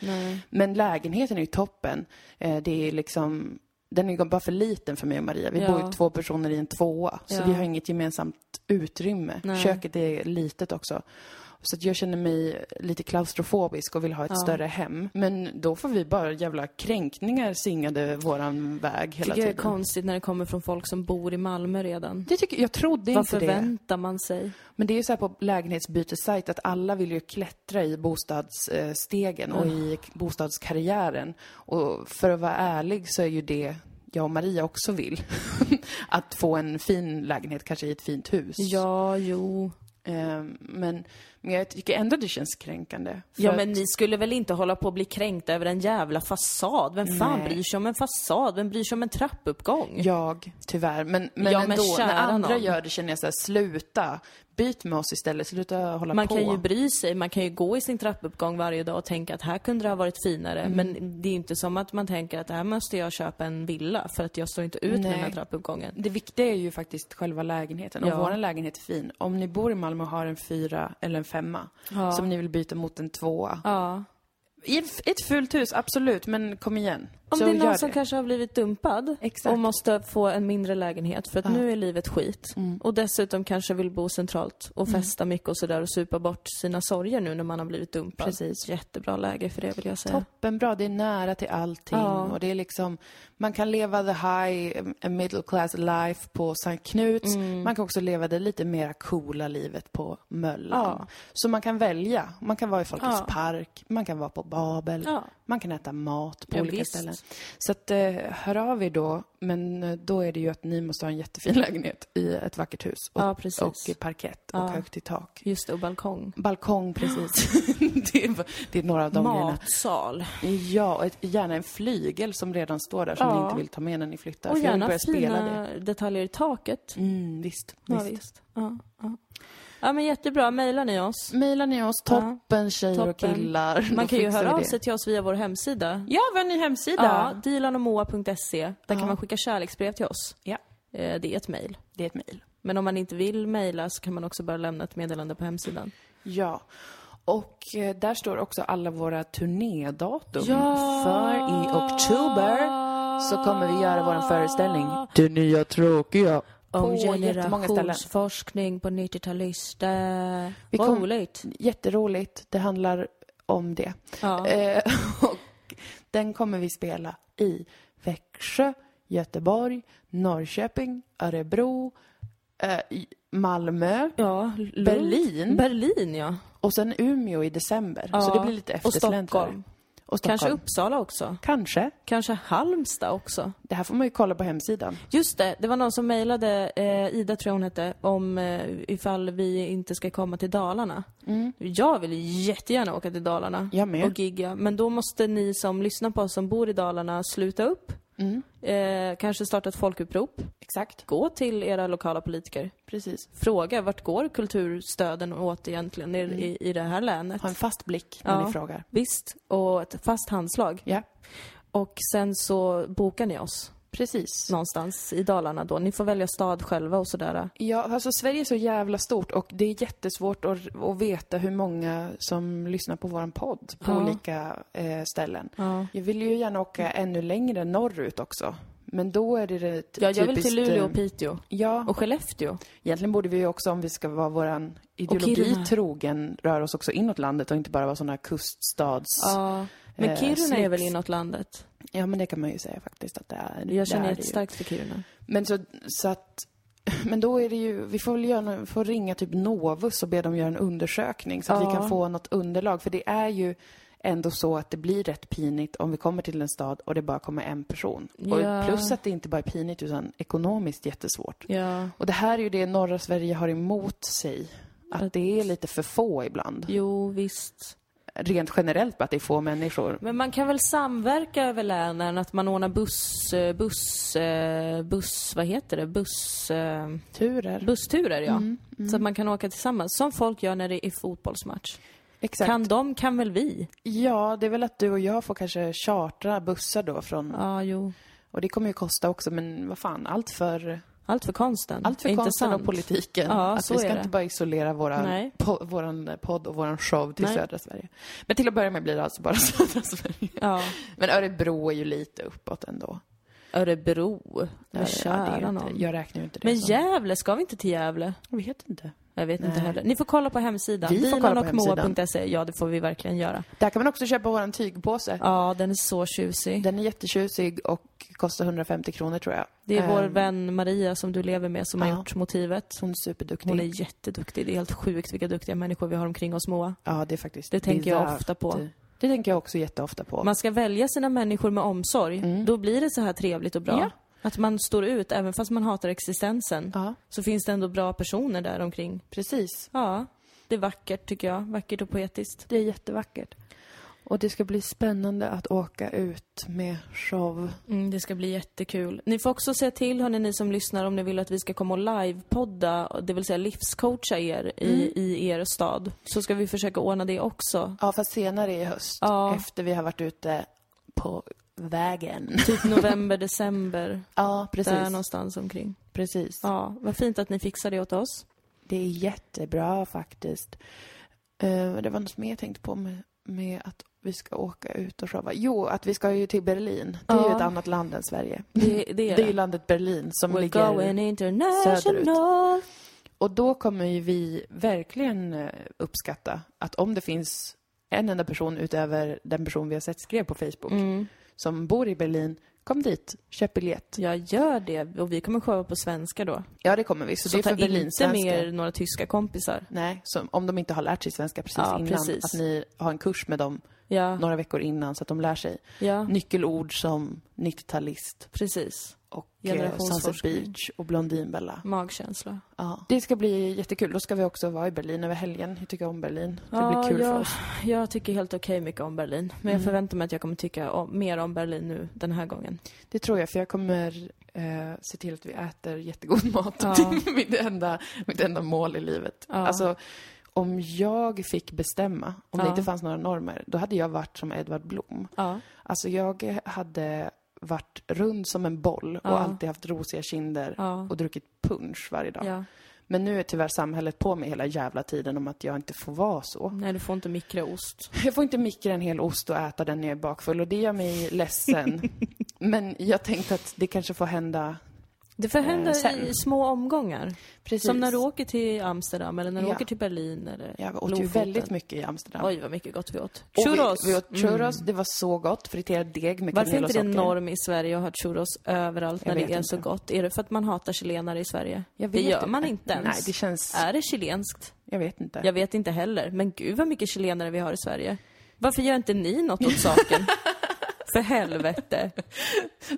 Men lägenheten är ju toppen. Eh, det är liksom, den är bara för liten för mig och Maria. Vi ja. bor ju två personer i en tvåa, så ja. vi har inget gemensamt utrymme. Nej. Köket är litet också. Så att jag känner mig lite klaustrofobisk och vill ha ett ja. större hem. Men då får vi bara jävla kränkningar singade våran väg hela tiden. Det är konstigt när det kommer från folk som bor i Malmö redan. Det tycker jag trodde Vad inte det. Vad förväntar man sig? Men det är ju så här på lägenhetsbytessajt att alla vill ju klättra i bostadsstegen och mm. i bostadskarriären. Och för att vara ärlig så är ju det jag och Maria också vill. att få en fin lägenhet, kanske i ett fint hus. Ja, jo. Ehm, men, men jag tycker ändå det känns kränkande. Ja, men ni skulle väl inte hålla på att bli kränkta över en jävla fasad? Vem fan Nej. bryr sig om en fasad? Vem bryr sig om en trappuppgång? Jag, tyvärr. Men, men ja, ändå, men när andra någon. gör det känner jag såhär, sluta byt med oss istället, sluta hålla man på. Man kan ju bry sig, man kan ju gå i sin trappuppgång varje dag och tänka att här kunde det ha varit finare. Mm. Men det är inte som att man tänker att här måste jag köpa en villa för att jag står inte ut Nej. med den här trappuppgången. Det viktiga är ju faktiskt själva lägenheten. Och ja. vår lägenhet är fin. Om ni bor i Malmö och har en fyra eller en femma ja. som ni vill byta mot en tvåa. Ja. I ett fult hus, absolut, men kom igen. Om det är någon som kanske har blivit dumpad Exakt. och måste få en mindre lägenhet för att ja. nu är livet skit. Mm. Och dessutom kanske vill bo centralt och mm. festa mm. mycket och sådär och supa bort sina sorger nu när man har blivit dumpad. Precis. Jättebra läge för det vill jag säga. Toppenbra, det är nära till allting ja. och det är liksom, man kan leva the high middle class life på Sankt Knuts. Mm. Man kan också leva det lite mera coola livet på Möllan. Ja. Så man kan välja. Man kan vara i Folkets park, man kan vara på Babel, man kan äta mat på olika visst. ställen. Så att, eh, hör av er då, men eh, då är det ju att ni måste ha en jättefin lägenhet i ett vackert hus. Och, ja, och parkett och ja. högt i tak. Just det, och balkong. Balkong, precis. det, är, det, är, några av de Matsal. grejerna. Ja, och ett, gärna en flygel som redan står där som ja. ni inte vill ta med när ni flyttar. Och gärna fina detaljer i taket. Mm, visst. Ja, visst. visst. Ja, ja. Men jättebra, mejlar ni oss? Mejlar ni oss, toppen ja, tjejer toppen. och killar. Man kan ju höra av sig till oss via vår hemsida. Ja, vi har en ny hemsida. Ja, dilanomoa.se. Där ja. kan man skicka kärleksbrev till oss. Ja. Eh, det är ett mejl. Det är ett mejl. Men om man inte vill mejla så kan man också bara lämna ett meddelande på hemsidan. Ja. Och eh, där står också alla våra turnédatum. Ja! För i oktober så kommer vi göra vår föreställning Det nya tråkiga Om generationsforskning på 90-talister. Vi kom- Roligt. Jätteroligt. Det handlar om det. Ja. Eh, och den kommer vi spela i Växjö, Göteborg, Norrköping, Örebro, eh, Malmö ja. Berlin. Berlin, ja. och sen Umeå i december. Ja, Så det blir lite och eftersläntrare. Stockholm. Och Stockholm. Kanske Uppsala också. Kanske. Kanske Halmstad också. Det här får man ju kolla på hemsidan. Just det, det var någon som mejlade, eh, Ida tror jag hon hette, om eh, ifall vi inte ska komma till Dalarna. Jag vill jättegärna åka till Dalarna Jag med. och gigga, men då måste ni som lyssnar på oss som bor i Dalarna sluta upp. Mm. Eh, kanske starta ett folkupprop. Exakt. Gå till era lokala politiker. Precis. Fråga, vart går kulturstöden åt egentligen i, i, i det här länet? Ha en fast blick när Ja. ni frågar. Visst, och ett fast handslag. Ja, Och sen så bokar ni oss precis. någonstans i Dalarna då. Ni får välja stad själva och sådär. Ja, alltså Sverige är så jävla stort och det är jättesvårt att, att veta hur många som lyssnar på våran podd på Ja. olika eh, ställen. Ja. Jag vill ju gärna åka ännu längre norrut också. Men då är det ett Ja, jag vill typiskt, till Luleå eh, och Piteå. Ja, Och Skellefteå. egentligen borde vi ju också, om vi ska vara våran ideologi trogen, röra oss också inåt landet och inte bara vara sådana kuststads... Ja. Men eh, Kiruna är slicks. väl inåt landet? Ja, men det kan man ju säga faktiskt att det är. Jag känner det jättestarkt för Kiruna. Men så, så att, men då är det ju, vi får väl göra, får ringa typ Novus och be dem göra en undersökning så att Ja. vi kan få något underlag. För det är ju ändå så att det blir rätt pinigt om vi kommer till en stad och det bara kommer en person. Ja. Och plus att det inte bara är pinigt utan ekonomiskt jättesvårt. Ja. Och det här är ju det norra Sverige har emot sig. Att Att- det är lite för få ibland. Jo, visst. Rent generellt bara att det är få människor. Men man kan väl samverka över länen, att man ordnar buss, eh, buss, eh, buss, vad heter det, buss, eh, Turer. bussturer ja. Mm, Så att man kan åka tillsammans, som folk gör när det är fotbollsmatch. Exakt. Kan de, kan väl vi? Ja, det är väl att du och jag får kanske chartra bussar då från Ja, jo. Och det kommer ju kosta också, men vad fan, allt för, Allt för konsten. allt för Inte konsten och politiken. Ja, att så vi ska är det. inte bara isolera våran, Nej. po, våran podd och våran show till Nej. södra Sverige. Men till att börja med blir det alltså bara södra Sverige. Ja. Men Örebro är ju lite uppåt ändå. Örebro. Ja, Men det är kära inte, jag räknar ju inte det Men som... Gävle, ska vi inte till Gävle? Jag vet inte. Jag vet inte Nej. heller. Ni får kolla på hemsidan. Vi får kolla på hemsidan. Ja, det får vi verkligen göra. Där kan man också köpa våran tygpåse. Ja, den är så tjusig. Den är jättetjusig och kostar 150 kronor tror jag. Det är vår Ehm, vän Maria som du lever med som har Ja. gjort motivet. Hon är superduktig. Hon är jätteduktig. Det är helt sjukt vilka duktiga människor vi har omkring oss, Moa. Ja, det är faktiskt Det tänker jag ofta på. Det tänker jag också jätteofta på. Man ska välja sina människor med omsorg. Mm. Då blir det så här trevligt och bra. Ja. Att man står ut, även fast man hatar existensen. Ja, Så finns det ändå bra personer där omkring. precis. Ja, det är vackert tycker jag. Vackert och poetiskt. Det är jättevackert. Och det ska bli spännande att åka ut med show. Mm, det ska bli jättekul. Ni får också se till, hörni, ni som lyssnar, om ni vill att vi ska komma och livepodda, det vill säga livscoacha er i, Mm. i er stad. Så ska vi försöka ordna det också. Ja, fast senare i höst. Ja. Efter vi har varit ute på vägen. Typ november, december. Ja, Där precis. någonstans omkring. Precis. Ja, vad fint att ni fixar det åt oss. Det är jättebra faktiskt. Eh, det var något mer jag tänkte på med, med att vi ska åka ut och showa. Jo, att vi ska ju till Berlin. Det är ju ett annat land än Sverige. Det, det är Det är det. ju landet Berlin som We're ligger... going international. Och då kommer ju vi verkligen eh, uppskatta att om det finns en enda person utöver den person vi har sett skrev på Facebook Mm. Som bor i Berlin, kom dit, köp biljett. Jag gör det. Och vi kommer showa på svenska då. Ja, det kommer vi. Så, Så det är för inte Berlinsvenskar. med er några tyska kompisar. Nej, som, om de inte har lärt sig svenska precis Ja, innan. precis. Att ni har en kurs med dem Ja, några veckor innan så att de lär sig. ja, Nyckelord som 90-talist precis. Och eh. Sunset Beach och Blondinbella. Magkänsla. Ja. Det ska bli jättekul. Då ska vi också vara i Berlin över helgen. Jag tycker om Berlin. Det Ja, blir kul jag- för oss. Jag tycker helt okej mycket om Berlin. Men jag Mm. förväntar mig att jag kommer tycka om, mer om Berlin nu den här gången. Det tror jag, för jag kommer eh, se till att vi äter jättegod mat. Ja. Det är mitt enda, mitt enda mål i livet. Ja. Alltså, om jag fick bestämma, om det Ja. inte fanns några normer, då hade jag varit som Edvard Blom. Ja. Alltså, jag hade varit rund som en boll och Ja. alltid haft rosiga kinder Ja. och druckit punch varje dag. Ja. Men nu är tyvärr samhället på mig hela jävla tiden om att jag inte får vara så. Nej, du får inte mikra ost. Jag får inte mikra en hel ost och äta den när jag är bakfull och det gör mig ledsen. Men jag tänkte att det kanske får hända Det får hända Eh, i små omgångar. precis. Som när du åker till Amsterdam eller när du Ja. åker till Berlin eller Jag åt ju väldigt mycket i Amsterdam. Oj, vad mycket gott vi åt. Och Churros! Vi, vi åt churros, det var så gott. Friterad deg med Varför är inte det norm i Sverige att ha churros överallt Jag när det är så inte. gott? Är det för att man hatar chilenare i Sverige? Det gör man inte ens. Nej, det känns... Är det chilenskt? Jag vet inte. Jag vet inte heller. Men gud vad mycket chilenare vi har i Sverige. Varför gör inte ni något åt saken? för helvete.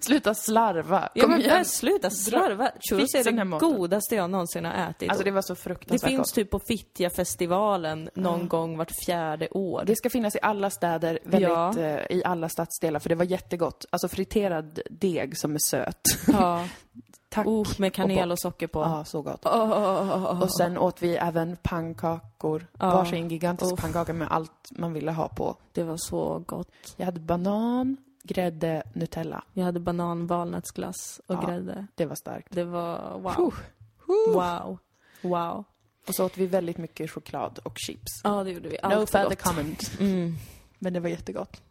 Sluta slarva. Ja Kom men igen. sluta slarva. Churros är det godaste jag någonsin har ätit. Alltså det var så det fruktansvärt finns gott. typ på Fittja-festivalen någon gång vart fjärde år. Det ska finnas i alla städer, väldigt, Ja. eh, i alla stadsdelar, för det var jättegott. Alltså friterad deg som är söt. Ja. Tack. Oh, med kanel och socker på. Ja, så gott. Oh. Och sen åt vi även pannkakor. Ja. Varsin gigantisk pannkaka med allt man ville ha på. Det var så gott. Jag hade banan, grädde, Nutella. Jag hade banan, valnötsglass och Ja. grädde. Det var starkt. Det var wow. Puh. Puh. Wow. Wow. Och så åt vi väldigt mycket choklad och chips. Ja, det gjorde vi. no Allt var further comment. Mm. Men det var jättegott.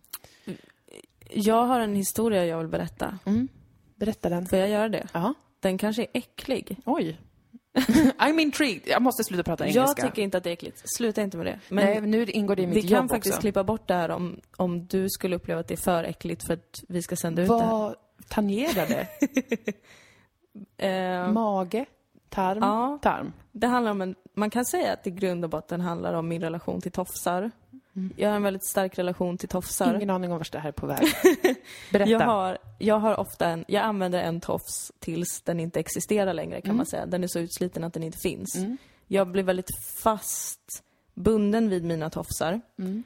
Jag har en historia jag vill berätta. Mm. Berätta den. Får jag göra det? Ja. Den kanske är äcklig. Oj. I'm intrigued. Jag måste sluta prata Jag engelska. tycker inte att det är äckligt. Sluta inte med det. Men Nej, nu ingår det i mitt vi kan jobb faktiskt också. klippa bort det här om, om du skulle uppleva att det är för äckligt för att vi ska sända ut det här. Vad tangerar det? Eh, Mage? Tarm? Ja. Tarm? det handlar om en, man kan säga att i grund och botten handlar om min relation till tofsar. Jag har en väldigt stark relation till tofsar. Ingen aning om vart det här är på väg. Berätta. Jag har, jag har ofta en, jag använder en tofs tills den inte existerar längre kan man säga. Den är så utsliten att den inte finns. Mm. Jag blir väldigt fast bunden vid mina tofsar. Mm.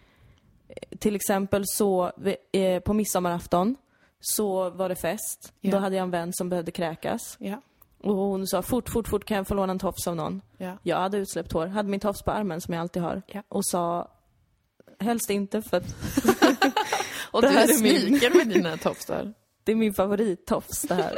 Till exempel så, eh, på midsommarafton så var det fest. Ja. Då hade jag en vän som behövde kräkas. Ja. Och hon sa fort, fort, fort kan jag få låna en tofs av någon? Ja. Jag hade utsläppt hår, hade min tofs på armen som jag alltid har. Och sa helst inte för att Och Det du här är min- smiker med dina tofsar. det är min favorittofs det här,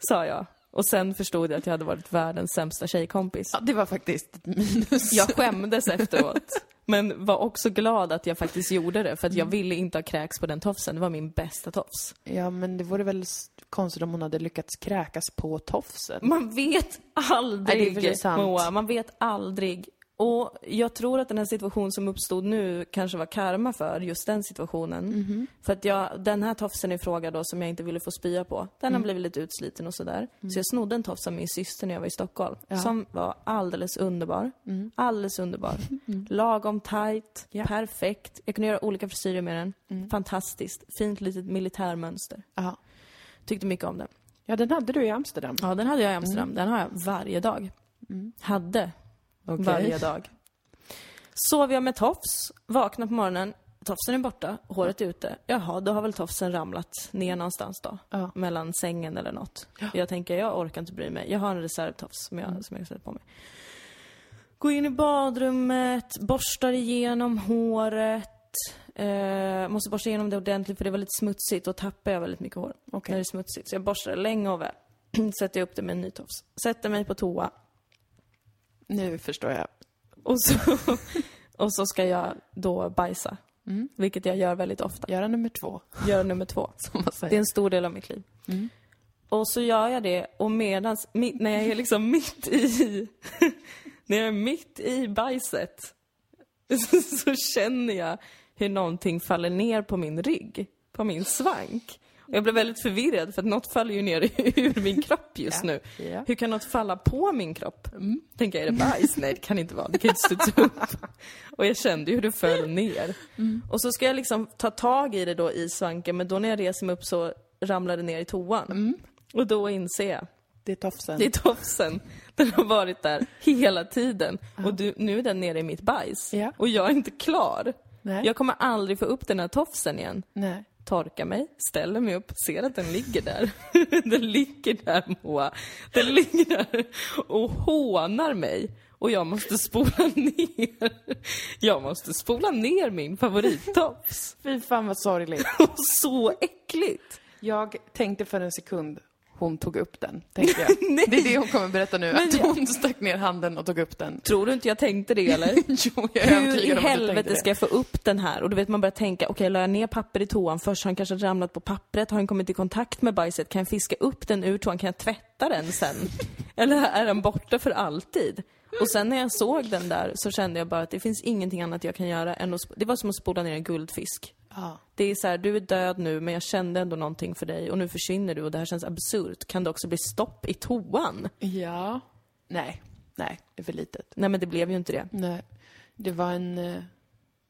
sa jag. Och sen förstod jag att jag hade varit världens sämsta tjejkompis. Ja, det var faktiskt ett minus. Jag skämdes efteråt. Men var också glad att jag faktiskt gjorde det, för att jag Mm. ville inte ha kräks på den tofsen. Det var min bästa tofs. Ja, men det vore väl konstigt om hon hade lyckats kräkas på tofsen. Man vet Nej, det är aldrig, sant. Moa. Man vet aldrig. Och jag tror att den här situationen som uppstod nu kanske var karma för just den situationen. Mhm. För att jag, den här tofsen i fråga då som jag inte ville få spya på, den Mm. har blivit lite utsliten och sådär. Så jag snodde en tofs av min syster när jag var i Stockholm. Som var alldeles underbar. Alldeles underbar. Lagom tight, Ja. perfekt. Jag kunde göra olika frisyrer med den. Fantastiskt. Fint litet militärmönster. Ja. Tyckte mycket om den. ja, den hade du i Amsterdam. Ja, den hade jag i Amsterdam. Den har jag varje dag. Hade Okej. varje dag. Sov jag med tofs, vaknar på morgonen, tofsen är borta, håret är ute. Jaha, då har väl tofsen ramlat ner någonstans då. Ja. Mellan sängen eller något. Jag tänker, jag orkar inte bry mig. Jag har en reservtofs som jag, som jag sätter på mig. Går in i badrummet, borstar igenom håret. Eh, måste borsta igenom det ordentligt för det är väldigt smutsigt och tappar jag väldigt mycket hår Okej. när det är smutsigt. Så jag borstar det länge och väl. Sätter jag upp det med en ny tofs. Sätter mig på toa. Nu förstår jag. Och så, och så ska jag då bajsa. Mm. Vilket jag gör väldigt ofta. Göra nummer två, Gör nummer två. som man Det är säger. en stor del av mitt liv. Mm. Och så gör jag det och medans, när jag är liksom mitt i, när jag är mitt i bajset, så känner jag hur någonting faller ner på min rygg, på min svank. Jag blir väldigt förvirrad för att något faller ju ner ur min kropp just Ja. nu. Ja. Hur kan något falla på min kropp? Tänker jag, är det bajs? Nej, det kan inte vara. Det kan inte studsa upp. Och jag kände ju hur det föll ner. Och så ska jag liksom ta tag i det då i svanken, men då när jag reser mig upp så ramlar det ner i toan. Och då inser jag, Det är tofsen. det är tofsen. Den har varit där hela tiden. Och du, nu är den nere i mitt bajs. Ja. Och jag är inte klar. Nej. Jag kommer aldrig få upp den här tofsen igen Nej. Torkar mig, ställer mig upp, ser att den ligger där. den ligger där Moa. Den ligger där och hånar mig. Och jag måste spola ner. Jag måste spola ner min favorittofs. Fy fan vad sorgligt. Och så äckligt. Jag tänkte för en sekund, hon tog upp den, tänker jag. det är det hon kommer berätta nu, att hon stack ner handen och tog upp den. Tror du inte jag tänkte det eller? jo, jag är Hur i helvete ska jag få upp den här? Och du vet man börjar tänka, okej okay, la jag ner papper i toan först, har den kanske ramlat på pappret, har den kommit i kontakt med bajset, kan jag fiska upp den ur toan, kan jag tvätta den sen? eller är den borta för alltid? Och sen när jag såg den där så kände jag bara att det finns ingenting annat jag kan göra än att, det var som att spola ner en guldfisk. Ja. Det är så här, du är död nu men jag kände ändå någonting för dig och nu försvinner du och det här känns absurt. Kan det också bli stopp i toan? ja. Nej, nej, det är för litet. Nej men det blev ju inte det. Nej. Det var en, eh,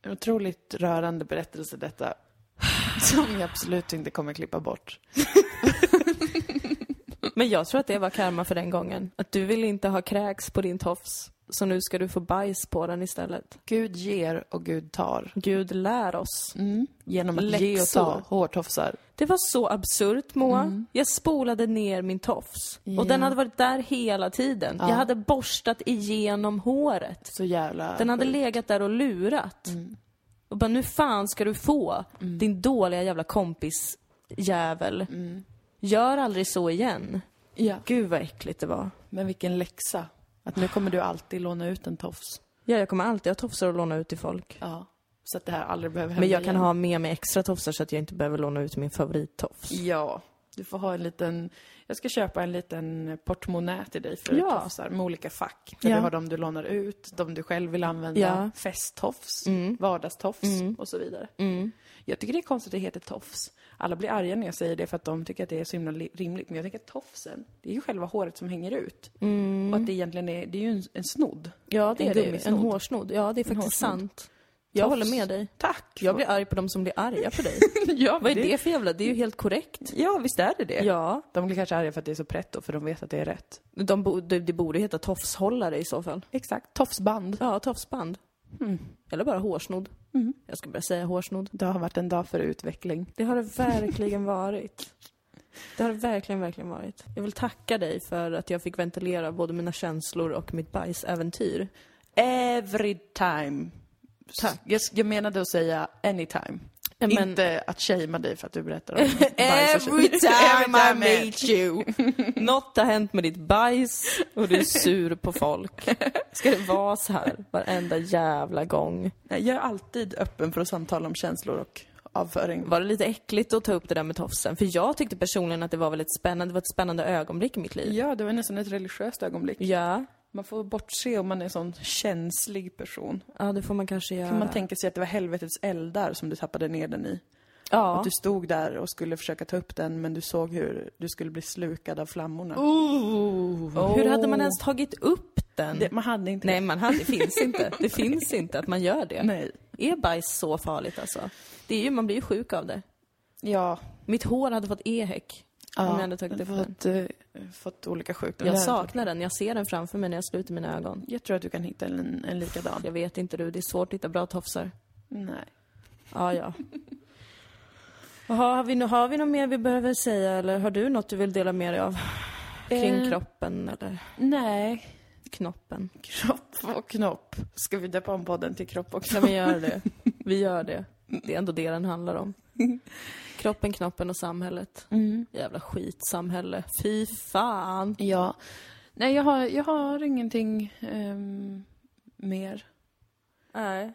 en otroligt rörande berättelse detta. Som jag absolut inte kommer klippa bort. Men jag tror att det var karma för den gången. Att du ville inte ha kräks på din tofs. Så nu ska du få bajs på den istället. Gud ger och Gud tar. Gud lär oss. Mm. Genom att ge och Läxor. ta hårtofsar. Det var så absurt Moa. Jag spolade ner min tofs. Ja. Och den hade varit där hela tiden. Ja. Jag hade borstat igenom håret. Så jävla... Den hade legat där och lurat. Och bara, nu fan ska du få, din dåliga jävla kompis jävel. Gör aldrig så igen. Ja. Gud vad äckligt det var. Men vilken läxa. Att nu kommer du alltid låna ut en tofs. Ja, jag kommer alltid ha tofsar att låna ut till folk. Ja. Så att det här aldrig behöver hända Men jag kan igen. ha med mig extra tofsar så att jag inte behöver låna ut min favorittofs. Ja. Du får ha en liten... Jag ska köpa en liten portmonnä till dig för Ja. tofsar med olika fack. Där Ja. du har de du lånar ut, de du själv vill använda, Ja. festtofs, Mm. vardagstofs Mm. och så vidare. Mm. Jag tycker det är konstigt att det heter tofs. Alla blir arga när jag säger det för att de tycker att det är så himla li- rimligt. Men jag tänker att tofsen, det är ju själva håret som hänger ut. Mm. Och att det egentligen är, det är ju en, en snodd. Ja, det En är det. En hårsnodd. Ja, det är faktiskt sant. Jag håller med dig. Tack! Jag blir arg på de som blir arga på dig. ja, Vad är det för jävla... Det är ju helt korrekt. Ja, visst är det det. Ja. De blir kanske arga för att det är så pretto, för de vet att det är rätt. De bo, det, det borde heta tofshållare i så fall. Exakt. Tofsband. Ja, tofsband. Mm. Eller bara hårsnodd. Mm. Jag ska börja säga hårsnodd. Det har varit en dag för utveckling. Det har det verkligen varit. Det har det verkligen, verkligen varit. Jag vill tacka dig för att jag fick ventilera både mina känslor och mitt bajsäventyr. Every time. Tack. Jag, jag menade att säga anytime. Men- Inte att shamea dig för att du berättar om Every time I meet you. Något har hänt med ditt bajs och du är sur på folk. Ska det vara så här varenda jävla gång? Nej, Jag är alltid öppen för att samtala om känslor och avföring. Var det lite äckligt att ta upp det där med tofsen? För jag tyckte personligen att det var väldigt spännande, det var ett spännande ögonblick i mitt liv. Ja, det var nästan ett religiöst ögonblick. Ja, Man får bortse om man är en sån känslig person. ja det får man kanske göra. Kan man tänka sig att det var helvetets eldar som du tappade ner den i? Ja. Att du stod där och skulle försöka ta upp den, men du såg hur du skulle bli slukad av flammorna. Oh. Hur hade man ens tagit upp den? Det, man hade inte Nej, man hade, det finns inte. Det finns inte att man gör det. Nej. Är bajs så farligt alltså? Det är ju, man blir ju sjuk av det. Ja. Mitt hår hade fått ehek om jag hade tagit upp den. fått, eh, fått olika sjukdomar. Jag saknar den, jag ser den framför mig när jag sluter mina ögon. Jag tror att du kan hitta en, en likadan. Jag vet inte du, det är svårt att hitta bra tofsar. Nej. Ja, ja. Jaha, har vi, har vi något mer vi behöver säga eller har du något du vill dela med dig av? Kring Eh. kroppen eller Nej. knoppen? Kropp och knopp. Ska vi döpa om podden till kropp och Kan knopp? vi göra det? Vi gör det. Det är ändå det den handlar om. Kroppen, knoppen och samhället. Mm. Jävla skitsamhälle. Fy fan. Ja. Nej, jag har, jag har ingenting ehm, mer. Nej.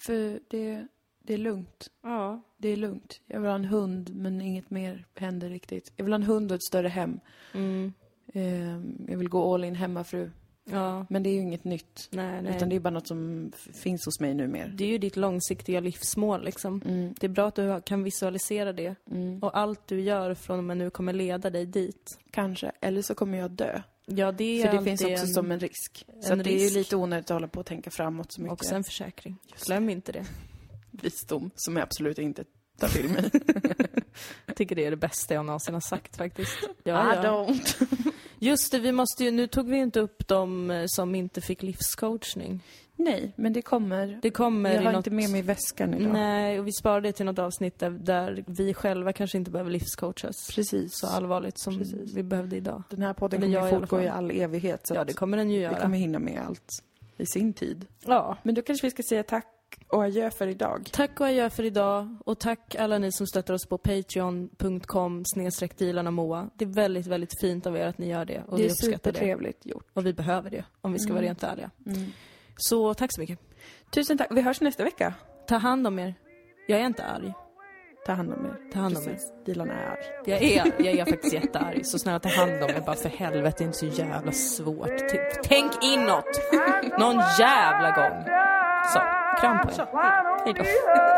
För det, det är lugnt. Ja. Det är lugnt. Jag vill ha en hund, men inget mer händer riktigt. Jag vill ha en hund och ett större hem. Mm. Ehm, jag vill gå all in hemmafru. Ja. Men det är ju inget nytt. Nej, nej. Utan det är bara något som finns hos mig numera. Det är ju ditt långsiktiga livsmål liksom. Mm. Det är bra att du kan visualisera det. Mm. Och allt du gör från och med nu kommer leda dig dit. Kanske. Eller så kommer jag dö. Ja, det är För det finns också en, som en risk. Så en att det är ju risk. lite onödigt att hålla på och tänka framåt så mycket. också en försäkring. Glöm inte det. visdom som jag absolut inte tar till mig. Jag tycker det är det bästa jag någonsin har sagt faktiskt. I Ja, ja. don't. Just det, vi måste ju, nu tog vi inte upp de eh, som inte fick livscoachning. Nej, men det kommer. Det kommer jag har något... inte med mig i väskan idag. Nej, och vi sparar det till något avsnitt där, där vi själva kanske inte behöver livscoachas Precis. så allvarligt som Precis. vi behövde idag. Den här podden Eller kommer ju fortgå i all evighet. Så Ja, det kommer den ju vi göra. kommer hinna med allt i sin tid. Ja. Men då kanske vi ska säga tack och adjö för idag. Tack och adjö för idag. Och tack alla ni som stöttar oss på patreon.com snedstreck Moa. Det är väldigt, väldigt fint av er att ni gör det. Och det är vi uppskattar supertrevligt gjort. Och vi behöver det, om vi ska mm. vara rent ärliga. Mm. Så tack så mycket. Tusen tack. Vi hörs nästa vecka. Ta hand om er. Jag är inte arg. Ta hand om er. Ta hand om er. Dilan är arg. Jag är, jag är faktiskt jättearg. Så snälla ta hand om er bara för helvete. Det är inte så jävla svårt. Tänk inåt! Någon jävla gång. Så, kram på er. Hej då.